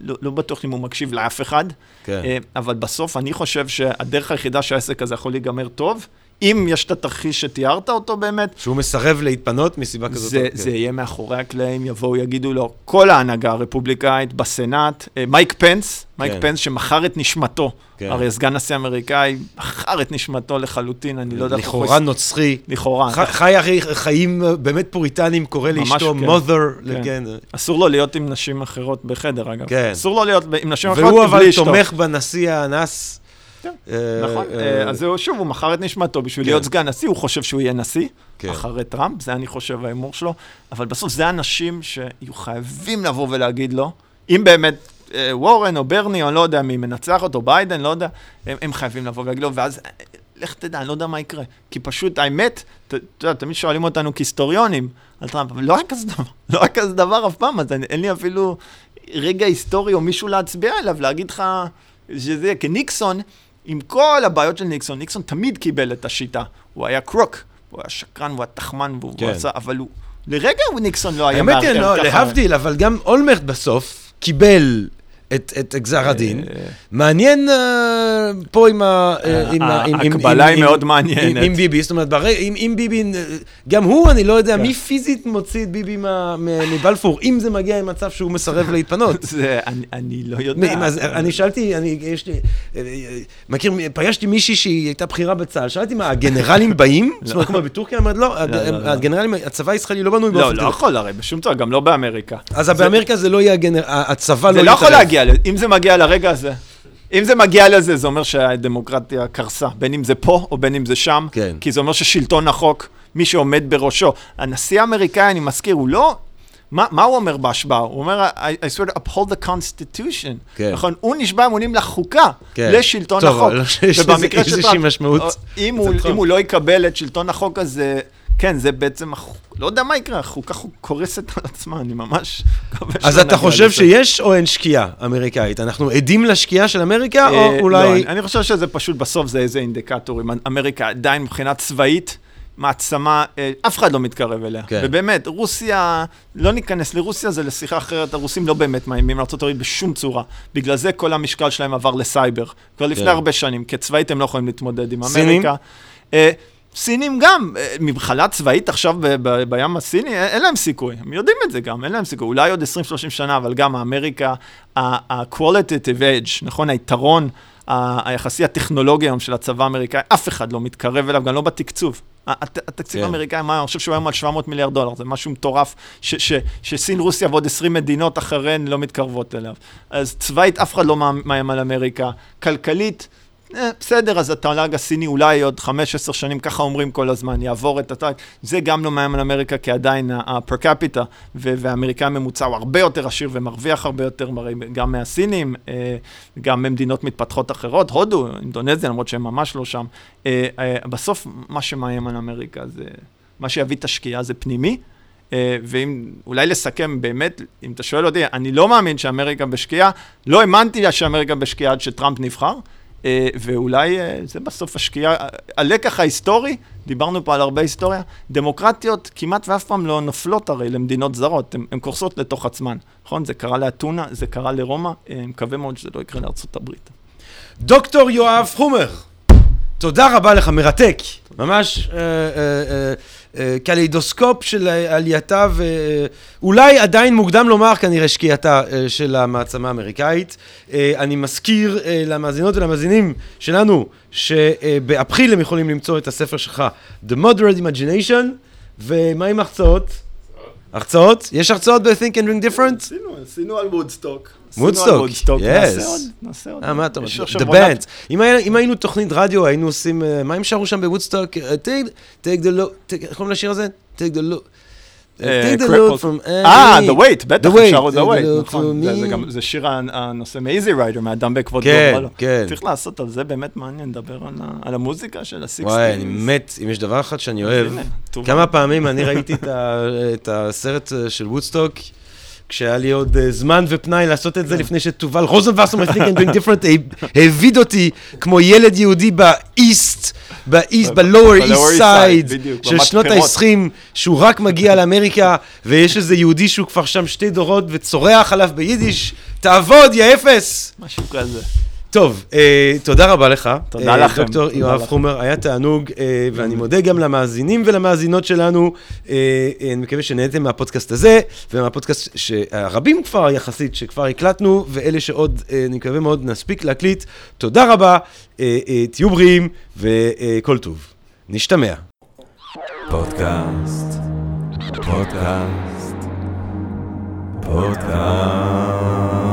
לא, לא בטוח אם הוא מקשיב לאף אחד, כן. אה, אבל בסוף אני חושב שהדרך היחידה שהעסק הזה יכול להיגמר טוב, אם יש את התרחיש שתיארת אותו באמת, שהוא מסרב להתפנות מסיבה כזאת. זה, כן. זה יהיה מאחורי הקלעים, יבואו, יגידו לו, כל ההנהגה הרפובליקאית בסנאט, אה, מייק פנס, מייק כן. פנס שמכר את נשמתו, כן. הרי סגן נשיא אמריקאי מכר את נשמתו לחלוטין, אני לא יודע לכאורה נוצרי. לכאורה. ח- חי אחי חיים באמת פוריטנים, קורא לאשתו כן. mother, כן. כן. אסור לו להיות עם נשים אחרות בחדר, אגב. כן. אסור לו להיות עם נשים אחרות והוא בלי אבל אשתו. תומך בנשיא האנס. כן, אה, נכון, אה, אה, אז שוב, הוא מכר את נשמתו בשביל כן. להיות סגן נשיא, הוא חושב שהוא יהיה נשיא, כן. אחרי טראמפ, זה אני חושב ההימור שלו, אבל בסוף זה אנשים שיהיו חייבים לבוא ולהגיד לו, אם באמת וורן או ברני, או לא יודע מי מנצח אותו, ביידן, לא יודע, הם, הם חייבים לבוא ולהגיד לו, ואז לך תדע, אני לא יודע מה יקרה. כי פשוט, האמת, אתה יודע, תמיד שואלים אותנו כהיסטוריונים על טראמפ, אבל לא היה כזה דבר, [LAUGHS] לא היה כזה דבר אף פעם, אז אין לי אפילו רגע היסטורי או מישהו להצביע עליו, להגיד לך שזה יהיה, כי ניקסון, עם כל הבעיות של ניקסון, ניקסון תמיד קיבל את השיטה. הוא היה קרוק, הוא היה שקרן, הוא היה תחמן, והוא כן. עשה, אבל הוא, לרגע הוא ניקסון לא היה האמת היא, מארגן לא. להבדיל, אבל גם אולמרט בסוף קיבל את את גזר הדין. אה, מעניין אה, פה עם ה... אה, עם עם- עם- ההקבלה עם- היא עם- מאוד מעניינת. עם- עם ביבי, זאת אומרת, ברי- אם אם ביבי, גם הוא, אני לא יודע, כן. מי פיזית מוציא את ביבי מבלפור, אם זה מגיע למצב שהוא מסרב להתפנות. [LAUGHS] זה, אני, אני לא יודע. אז אני שאלתי, אני, יש לי, מכיר, פגשתי מישהי שהיא הייתה בכירה בצה"ל, שאלתי מה, הגנרלים באים? [LAUGHS] זאת אומרת, כמו בטורקיה, אמרת, לא, לא, לא. הגנרלים, הצבא הישראלי לא בנוי לא, באופן לא טבעי. יכול הרי, בשום צורה, גם לא באמריקה. אז באמריקה זה לא יהיה הגנר... הצבא לא זה לא יכול יתערב. להגיע, ל- אם זה מגיע לרגע הזה, אם זה מגיע לזה, זה אומר שהדמוקרטיה קרסה, בין אם זה פה או בין אם זה שם, כן. כי זה אומר ששלטון החוק, מי שעומד בראשו, הנשיא האמריקאי, אני מזכיר, הוא לא... מה, מה הוא אומר בהשבעה? הוא אומר, I, I swear to uphold the constitution. כן. נכון? הוא נשבע אמונים לחוקה, כן. לשלטון טוב, החוק. יש לזה ובמקרה של איזושהי משמעות. הוא. אם הוא לא יקבל את שלטון החוק הזה, כן, זה בעצם, לא יודע מה יקרה, החוקה חוק- קורסת על [LAUGHS] עצמה, אני ממש אז שלא אתה חושב. שיש או אין שקיעה אמריקאית? אנחנו עדים לשקיעה של אמריקה, אה, או לא, אולי... אני- אני חושב שזה פשוט בסוף זה איזה אינדיקטורים. אמריקה עדיין מבחינה צבאית, מעצמה, אה, אף אחד לא מתקרב אליה. כן. ובאמת, רוסיה, לא ניכנס לרוסיה, זה לשיחה אחרת, הרוסים לא באמת מאיימים לארה"ב בשום צורה. בגלל זה כל המשקל שלהם עבר לסייבר. כבר לפני כן. הרבה שנים, כי צבאית הם לא יכולים להתמודד עם סינים? אמריקה. אה, סינים גם, אה, מבחלה צבאית עכשיו ב- ב- בים הסיני, אה, אין להם סיכוי, הם יודעים את זה גם, אין להם סיכוי, אולי עוד 20-30 שנה, אבל גם האמריקה, ה-qualitative edge, נכון, היתרון היחסי הטכנולוגי היום של הצבא האמריקאי, אף אחד לא מתקרב אליו, גם לא בתקצוב. הת- התקציב כן. האמריקאי, מה, אני חושב שהוא היום על 700 מיליארד דולר, זה משהו מטורף, ש- ש- שסין, רוסיה ועוד 20 מדינות אחריהן לא מתקרבות אליו. אז צבאית אף אחד לא מאיים על אמריקה, כלכלית, בסדר, אז התל"ג הסיני אולי עוד 5-10 שנים, ככה אומרים כל הזמן, יעבור את התל"ג. זה גם לא מאיים על אמריקה, כי עדיין ה-per capita והאמריקאי הממוצע הוא הרבה יותר עשיר ומרוויח הרבה יותר, גם מהסינים, אה, גם ממדינות מתפתחות אחרות, הודו, אינדונזיה, למרות שהם ממש לא שם. אה, אה, בסוף, מה שמאיים על אמריקה זה, מה שיביא את השקיעה זה פנימי. אה, ואם, אולי לסכם באמת, אם אתה שואל אותי, אני לא מאמין שאמריקה בשקיעה, לא האמנתי שאמריקה בשקיעה עד שטראמפ נבחר. אה, ואולי אה, זה בסוף השקיעה, הלקח ההיסטורי, דיברנו פה על הרבה היסטוריה, דמוקרטיות כמעט ואף פעם לא נופלות הרי למדינות זרות, הן קורסות לתוך עצמן, נכון? זה קרה לאתונה, זה קרה לרומא, אה, מקווה מאוד שזה לא יקרה לארצות הברית. דוקטור יואב חומר, תודה רבה לך, מרתק. ממש קלידוסקופ של עלייתה ואולי עדיין מוקדם לומר כנראה שקיעתה אה, של המעצמה האמריקאית. אה, אני מזכיר אה, למאזינות ולמאזינים שלנו שבאפריל הם יכולים למצוא את הספר שלך, The Moderate Imagination, ומה עם הרצאות? הרצאות? יש הרצאות ב-Think and Drink Different? עשינו, עשינו על וודסטוק. וודסטוק, yes. נעשה עוד, נעשה עוד. אה, מה אתה אומר? The Band. אם היינו תוכנית רדיו, היינו עושים, אה, מה הם שרו שם בוודסטוק? אה, Take the take- איך קוראים לשיר הזה? Take the load. אה, the. אה, The Wait, בטח, The Weight, שרו The Wait, נכון. זה- שיר הנושא מ-Easy Rider, מהאדם בעקבות כן, גורלו. כן. צריך לעשות על זה, באמת מעניין, לדבר על המוזיקה של ה-60's. וואי, אני מת, אם יש דבר אחד שאני אוהב. כמה פעמים אני ראיתי את [LAUGHS] הסרט אה, של וודסטוק, כשהיה לי עוד אה, זמן ופנאי לעשות את זה כן. לפני שתובל רוזנבסר מ-Think and Drink Different אה, [LAUGHS] העביד אותי כמו ילד יהודי ב East, ב East, ב Lower East East Side של שנות במתפרות. ה-20, שהוא רק מגיע לאמריקה, ויש איזה יהודי שהוא כבר שם שתי דורות וצורח עליו ביידיש, תעבוד, יא אפס! משהו כזה. טוב, אה, תודה רבה לך. תודה אה, לכם, דוקטור תודה יואב לכם. חומר, היה תענוג, אה, ואני מודה גם למאזינים ולמאזינות שלנו. אה, אה, אני מקווה שנהנתם מהפודקאסט הזה, ומהפודקאסט שהרבים כבר יחסית, שכבר הקלטנו, ואלה שעוד, אה, אני מקווה מאוד, נספיק להקליט. תודה רבה, אה, אה, תהיו בריאים וכל טוב. נשתמע. פודקאסט, פודקאסט, פודקאסט.